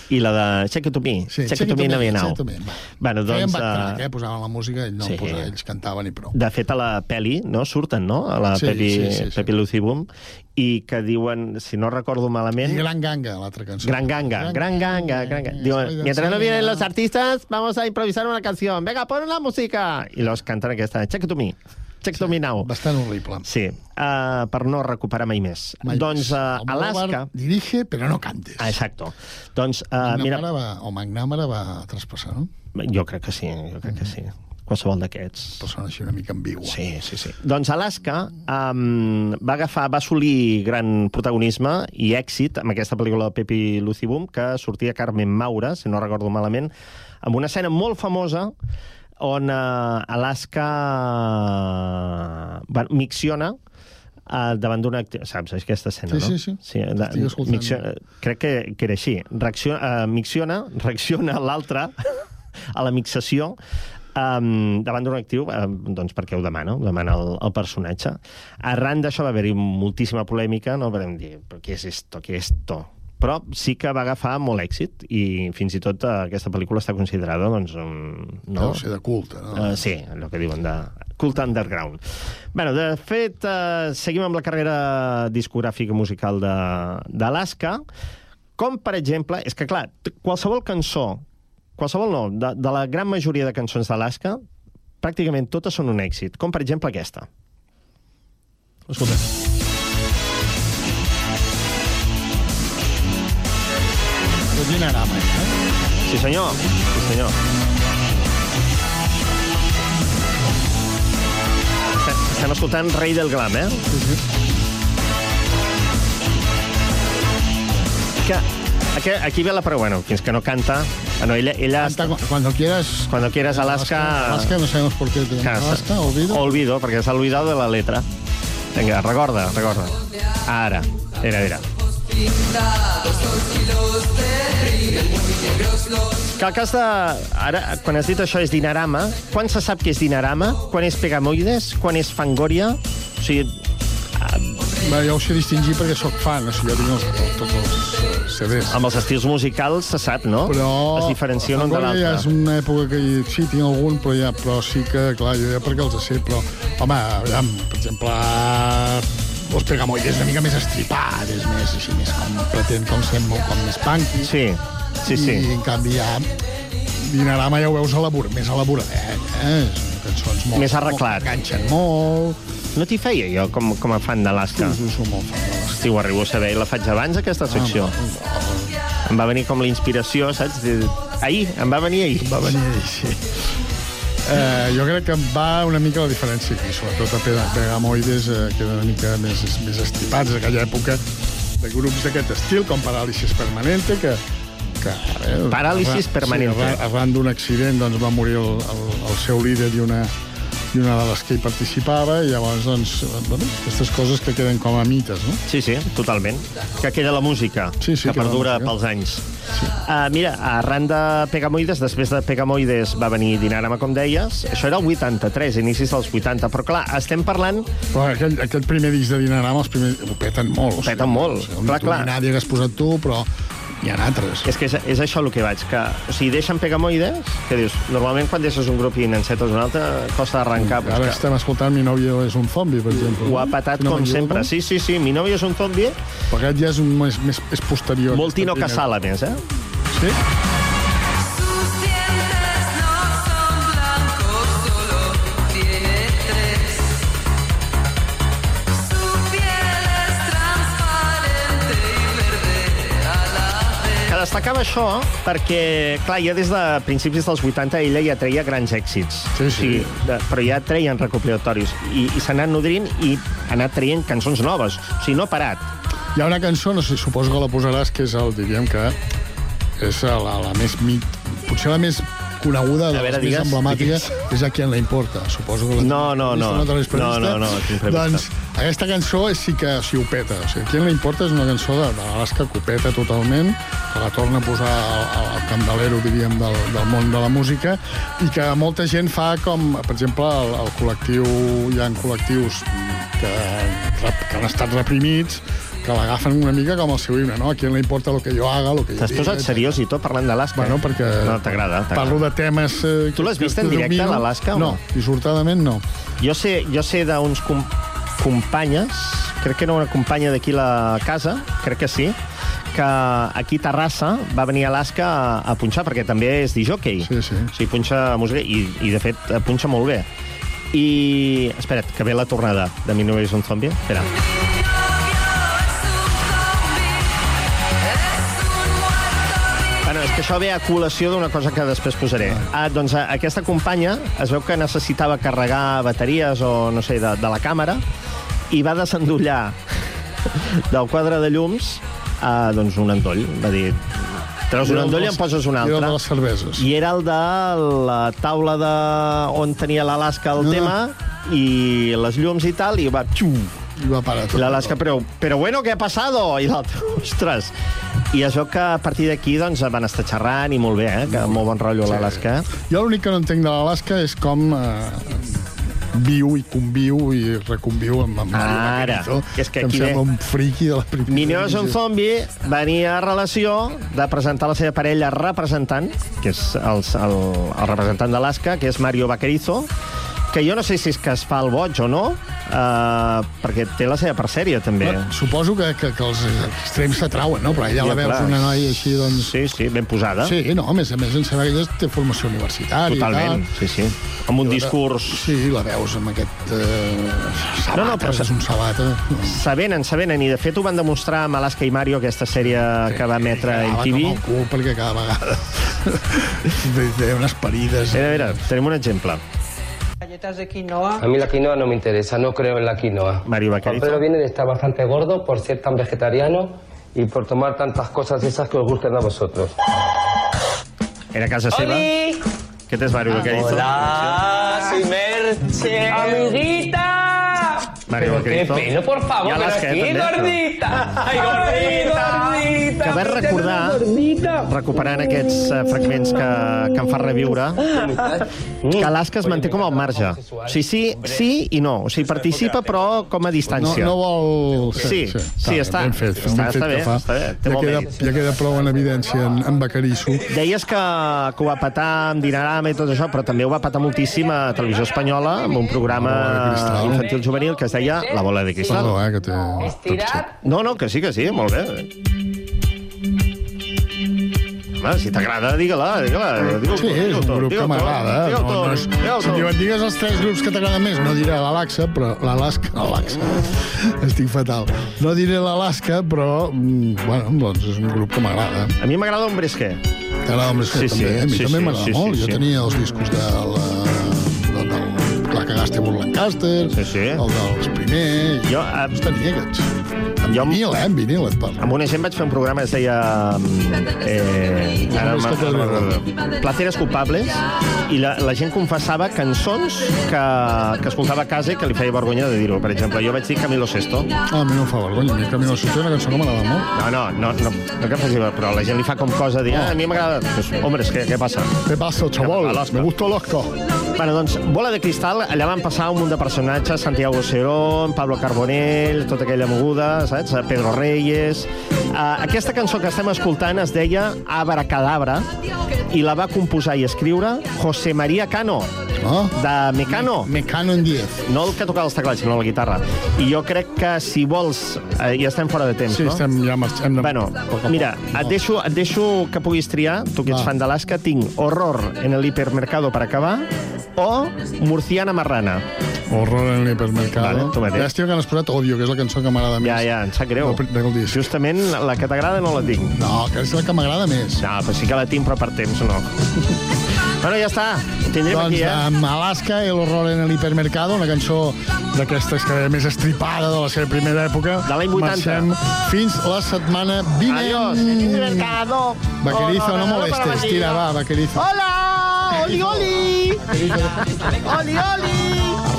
I la de Check It To Me. Sí, Check It To Me Now Now. Check It To Me, va. Bueno, Feien doncs... backtrack, eh, eh? Posaven la música i no sí. sí. posa, ells cantaven i prou. De fet, a la peli, no? Surten, no? A la Sí, Pepi, sí, sí, sí. Pepi Lucy Boom. I que diuen, si no recordo malament... I Gran Ganga, l'altra cançó. Gran Ganga, Gran Ganga, Gran Ganga. Diuen, mientras no vienen los artistas, vamos a improvisar una canción. Venga, pon la música! I los canten aquesta, Check It To Me. To Me Now. Bastant horrible. Sí, uh, per no recuperar mai més. Mai doncs uh, Alaska... Dirige, però no cantes. Ah, exacto. Doncs, uh, mira, va, o McNamara va traspassar, no? jo crec que sí, jo crec que sí. Qualsevol d'aquests. Persona així una mica ambigua. Sí, sí, sí. Doncs Alaska um, va agafar, va assolir gran protagonisme i èxit amb aquesta pel·lícula de Pepi Lucy Boom, que sortia Carmen Maura, si no recordo malament, amb una escena molt famosa on uh, Alaska uh, micciona uh, davant d'una. Saps aquesta escena, Sí, no? sí, sí. sí de, micciona, crec que, que era així. Reacciona, uh, micciona, [LAUGHS] reacciona l'altre a la mixació um, davant d'un actiu, um, doncs perquè ho demana, ho demana el, el personatge. Arran d'això va haver-hi moltíssima polèmica, no vam dir, però què és esto, què és esto? Però sí que va agafar molt èxit i fins i tot uh, aquesta pel·lícula està considerada, doncs, um, no? Deu ser de culte, no? Uh, sí, allò que diuen de culte underground. bueno, de fet, uh, seguim amb la carrera discogràfica musical de- d'Alaska, com, per exemple, és que, clar, qualsevol cançó, qualsevol no, de, de la gran majoria de cançons d'Alaska, pràcticament totes són un èxit, com, per exemple, aquesta. Escolta. És Dinarama, eh? Sí, senyor. Sí, senyor. Estem, escoltant Rei del Glam, eh? Sí, sí. Que, aquí, aquí ve la prova, bueno, fins que no canta... Ah, no, ella, ella Canta cu- cuando quieras... Cuando quieras Alaska... Alaska, no sabemos por qué tenemos Casa. Alaska, olvido. Olvido, perquè s'ha olvidat de la letra. Vinga, recorda, recorda. Ara, era, era. Que el cas de... Ara, quan has dit això és Dinarama, quan se sap que és Dinarama? Quan és Pegamoides? Quan és Fangoria? O sigui, Bé, jo ho sé distingir perquè sóc fan, o sigui, jo tinc els, tots els CDs. amb els estils musicals se sap, no? Però Es diferencien un de Fangoria ja és l'altre. una època que hi- sí, tinc algun, però, ja, però sí que, clar, jo ja perquè els sé, però, home, aviam, per exemple, Los Pegamoides és una mica més estripat, és més, així, més com pretén com ser molt, com més punky. Sí, sí, sí. I, en canvi, ja, Dinarama ja ho veus elabor, més elaboradet, eh? Cançons molt... Més arreglat. Molt, enganxen molt. No t'hi feia jo com, com a fan d'Alaska? Sí, sí, som molt fan d'Alaska. Sí, ho arribo a saber. La faig abans, aquesta secció. Em va venir com la inspiració, saps? Ahir, em va venir ahir. Va venir ahir, sí. Eh, jo crec que va una mica la diferència aquí, sobretot a Pega- Pegamoides, eh, que eren una mica més, més estripats, en aquella època de grups d'aquest estil, com Paràlisis Permanente, que... que eh, Paràlisis arran- Permanente. Sí, arran, arran d'un accident doncs, va morir el, el, el seu líder i una, i una de les que hi participava, i llavors, doncs, bueno, aquestes coses que queden com a mites, no? Sí, sí, totalment. Que queda la música, Sí, sí, que perdura música. pels anys. Sí. Uh, mira, arran de Pegamoides, després de Pegamoides va venir Dinarama, com deies. Això era el 83, inicis dels 80. Però, clar, estem parlant... Però aquell, aquell primer disc de Dinarama, els primers, ho peten molt. Ho peten molt, O sigui, clar, clar. Nadie que has posat tu, però n'hi ha altres. És que és, és això el que vaig, que... O sigui, deixen Pegamoides, que dius, normalment quan deixes un grup i n'encetes un altre, costa d'arrencar. Ara que estem escoltant Mi novio és un zombi, per exemple. ho ha patat no com sempre. Sí, sí, sí, mi novio és un zombi. Però aquest ja és, un, més, més, és posterior. Molt Tino Aquesta Casal, a més, eh? Sí? Destacava això perquè, clar, ja des de principis dels 80 ella ja treia grans èxits. Sí, sí. Sigui, de, però ja treien recopilatoris. I, i s'ha anat nodrint i ha anat traient cançons noves. O sigui, no ha parat. Hi ha una cançó, no sé, suposo que la posaràs, que és el, diríem que és la, la més mit, potser la més coneguda, de veure, les més digues, emblemàtiques, és a qui en la importa. Suposo que la No, no, no. no. No, no, no, tinc prevista. Doncs aquesta cançó és, sí que sí, ho peta. O sigui, qui en la importa és una cançó de, de l'Alaska que ho peta totalment, que la torna a posar al, al candelero, diríem, del, del món de la música, i que molta gent fa com, per exemple, el, el col·lectiu, hi ha col·lectius que, que han estat reprimits, que l'agafen una mica com el seu himne, no? A qui no importa lo que jo haga, lo que jo T'has posat seriós i tot parlant d'Alaska? Bueno, perquè No, t'agrada. parlo de temes... Eh, Tu l'has vist en directe, domino. l'Alaska, No, no? dissortadament no. Jo sé, jo sé d'uns com, companyes, crec que era una companya d'aquí la casa, crec que sí, que aquí a Terrassa va venir a Alaska a, a punxar, perquè també és disjockey. Sí, sí. O sigui, punxa música i, i de fet, punxa molt bé. I... Espera't, que ve la tornada de Mi novio és un zombi. Espera. Bueno, és que això ve a col·lació d'una cosa que després posaré. Ah, doncs aquesta companya es veu que necessitava carregar bateries o, no sé, de, de la càmera i va desendollar [LAUGHS] del quadre de llums a, doncs, un endoll. Va dir, treus un Era endoll i en poses un era altre. el de les cerveses. I era el de la taula de... on tenia l'Alaska el Ah. tema i les llums i tal, i va... Xiu, Va parar tot. L'Alaska, però, però bueno, què ha pasado? I l'altre, [LAUGHS] ostres. I es veu que a partir d'aquí doncs, van estar xerrant i molt bé, eh? Que molt bon rotllo Sí. l'Alaska. Jo l'únic que no entenc de l'Alaska és com eh, viu i conviu i reconviu amb, amb Mario Ara, Vaquerizo, és que em aquí sembla ve- un friqui de la primera. Mineo és un zombi, venia a relació de presentar la seva parella representant, que és el, el, el representant d'Alaska, que és Mario Vaquerizo, que jo no sé si és que es fa el boig o no, eh, perquè té la seva part sèria, també. Però Suposo que, que, que els extrems s'atrauen, no? Però ella Ja, la veus clar. una noia així, doncs... Sí, sí, ben posada. Sí, no, a més a més, em sembla que ella té formació universitària Totalment, i tal. sí, sí. Amb un I la- discurs... Sí, la veus amb aquest... Eh, sabata, No, no, però és un sabata. S'avenen, s'avenen, i de fet ho van demostrar amb Alaska i Mario, aquesta sèrie que va emetre en TV. com el cul, perquè cada vegada [LAUGHS] té unes parides. Mira, mira, tenim un exemple. Galletas de quinoa. A mí la quinoa no me interesa, no creo en la quinoa. Mario Vaquerizo. Pedro viene de estar bastante gordo por ser tan vegetariano y por tomar tantas cosas esas que os gustan a vosotros. Era casa seva. ¡Oli! Què tens, Mario Vaquerizo? Hola, soy Merche. ¡Amiguita! Mario. ¡Qué pelo, por favor! Pero Alaska, aquí, gordita! ¡Ay, gordita! gordita! Que vaig recordar, recuperant aquests eh, fragments que, que em fa reviure, que Alaska es manté com al marge. O sigui, sí, sí i no. O sigui, participa, però com a No, distància. no vol... Sí, sí, està- Ben fet, està- ben fet està està bé, té ja, queda, ja queda prou en evidència en, en Bacarisso. Deies que, que ho va patar amb Dinarama i tot això, però també ho va patar moltíssim a Televisió Espanyola, amb un programa infantil juvenil que es deia La bola de cristal. Perdó, eh, que té... Estirat. No, no, que sí, que sí, molt bé. Home, si t'agrada, digue-la, digue-la. Digue-ho Sí, és un grup que m'agrada. eh? No, no és, si diuen, digues els tres grups que t'agraden més, no diré l'Alaska, però l'Alaska, l'Alaska, [LAUGHS] estic fatal. No diré l'Alaska, però, mm, bueno, doncs és un grup que m'agrada. A mi m'agrada un bresquer. T'agrada un bresquer, Sí, sí, també? A mi sí, també sí, m'agrada sí, molt. sí, jo sí. tenia els discos de la, que Gaste Lancaster, sí, sí. el dels primer... Jo, eh, els tenia aquests. En Jo- vinil, eh? En vinil et parlo. Amb una gent vaig fer un programa que es deia... Eh, ara, ma- Placeres culpables i la, la gent confessava cançons que, que escoltava a casa i que li feia vergonya de dir-ho. Per exemple, jo vaig dir Camilo Sesto. Ah, a mi no em fa vergonya. A mi Camilo Sesto és una cançó que m'agrada molt. No, no, no, no, no que faci, però la gent li fa com cosa de dir, ah, a mi m'agrada... Pues, hombres, què, què passa? Què passa, chaval? Me gusta l'Oscar. Bueno, doncs, Bola de Cristal, allà van passar un munt de personatges, Santiago Cerón, Pablo Carbonell, tota aquella moguda, saps? Pedro Reyes... Uh, aquesta cançó que estem escoltant es deia Abracadabra i la va composar i escriure José María Cano, oh. de Mecano. Me, Mecano en 10. No el que tocava els teclats, sinó la guitarra. I jo crec que si vols... Eh, ja estem fora de temps, Sí, no? estem ja marxem. De... Bueno, mira, et deixo, et deixo que puguis triar, tu que ets Va. fan d'Alaska, tinc Horror en el hipermercado per acabar o Murciana Marrana. Horror en l'hipermercado. Vale, tu mateix. Llàstima que n'has posat Odio, que és la cançó que m'agrada més. Ja, ja, em sap greu. Del, del disc. Justament la que t'agrada no la tinc. No, que és la que m'agrada més. No, però sí que la tinc, però per temps no. [LAUGHS] bueno, ja està. Tindrem doncs, aquí, eh? amb Alaska, El horror en el hipermercado, una cançó d'aquestes que més estripada de la seva primera època. De l'any 80. Marxem fins la setmana vinent. Adiós, hipermercado. Vaquerizo, no molestes. hipermercado. Tira, va, Vaquerizo. Hola! Oli, oli! Oli, oli!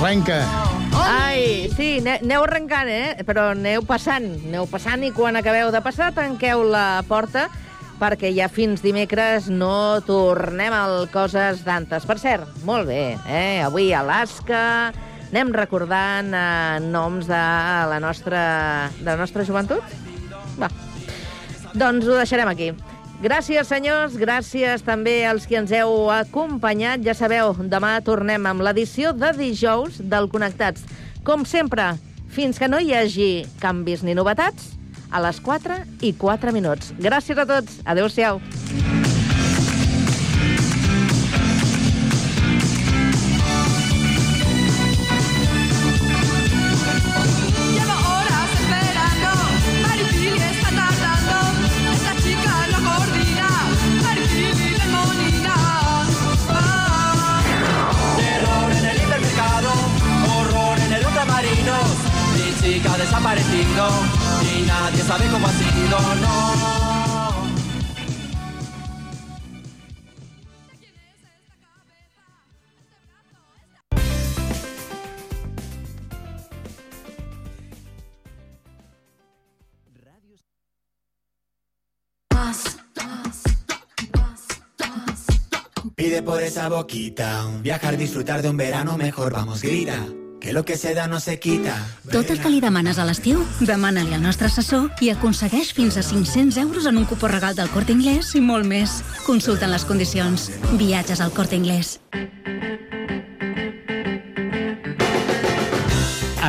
Arrenca. Ai, sí, ne- aneu arrencant, eh? Però aneu passant, aneu passant i quan acabeu de passar tanqueu la porta perquè ja fins dimecres no tornem al Coses d'Antes. Per cert, molt bé, eh? Avui a Alaska anem recordant eh, noms de la nostra, de la nostra joventut? Va. Doncs ho deixarem aquí. Gràcies, senyors, gràcies també als qui ens heu acompanyat. Ja sabeu, demà tornem amb l'edició de dijous del Connectats. Com sempre, fins que no hi hagi canvis ni novetats, a les 4 i 4 minuts. Gràcies a tots. Adéu-siau. Por esa boquita, viajar, disfrutar de un verano mejor, vamos, grita, que lo que se da no se quita. Tot el que li demanes a l'estiu, demana-li al nostre assessor i aconsegueix fins a 500 euros en un cupó regal del Corte Inglés i molt més. Consulten les condicions. Viatges al Corte Inglés.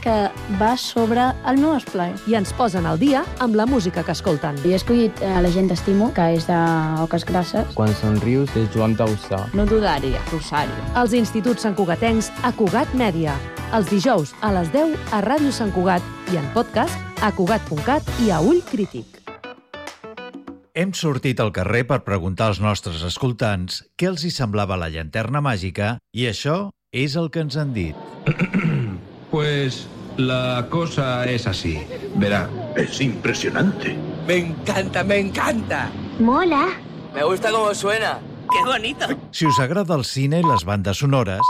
que va sobre el meu esplai. I ens posen al dia amb la música que escolten. Jo he escollit a la gent d'Estimo, que és d'Oques Grasses. Quan somrius és Joan Dausà. No dudaria, Rosario. Els instituts Sant Cugatencs a Cugat Mèdia. Els dijous a les 10 a Ràdio Sant Cugat i en podcast a cugat.cat i a Ull Crític. Hem sortit al carrer per preguntar als nostres escoltants què els hi semblava la llanterna màgica i això és el que ens han dit. [COUGHS] Pues la cosa es así. Verá, es impresionante. Me encanta, me encanta. Mola. Me gusta cómo suena. ¡Qué bonito! Si us agrada el cine i les bandes sonores,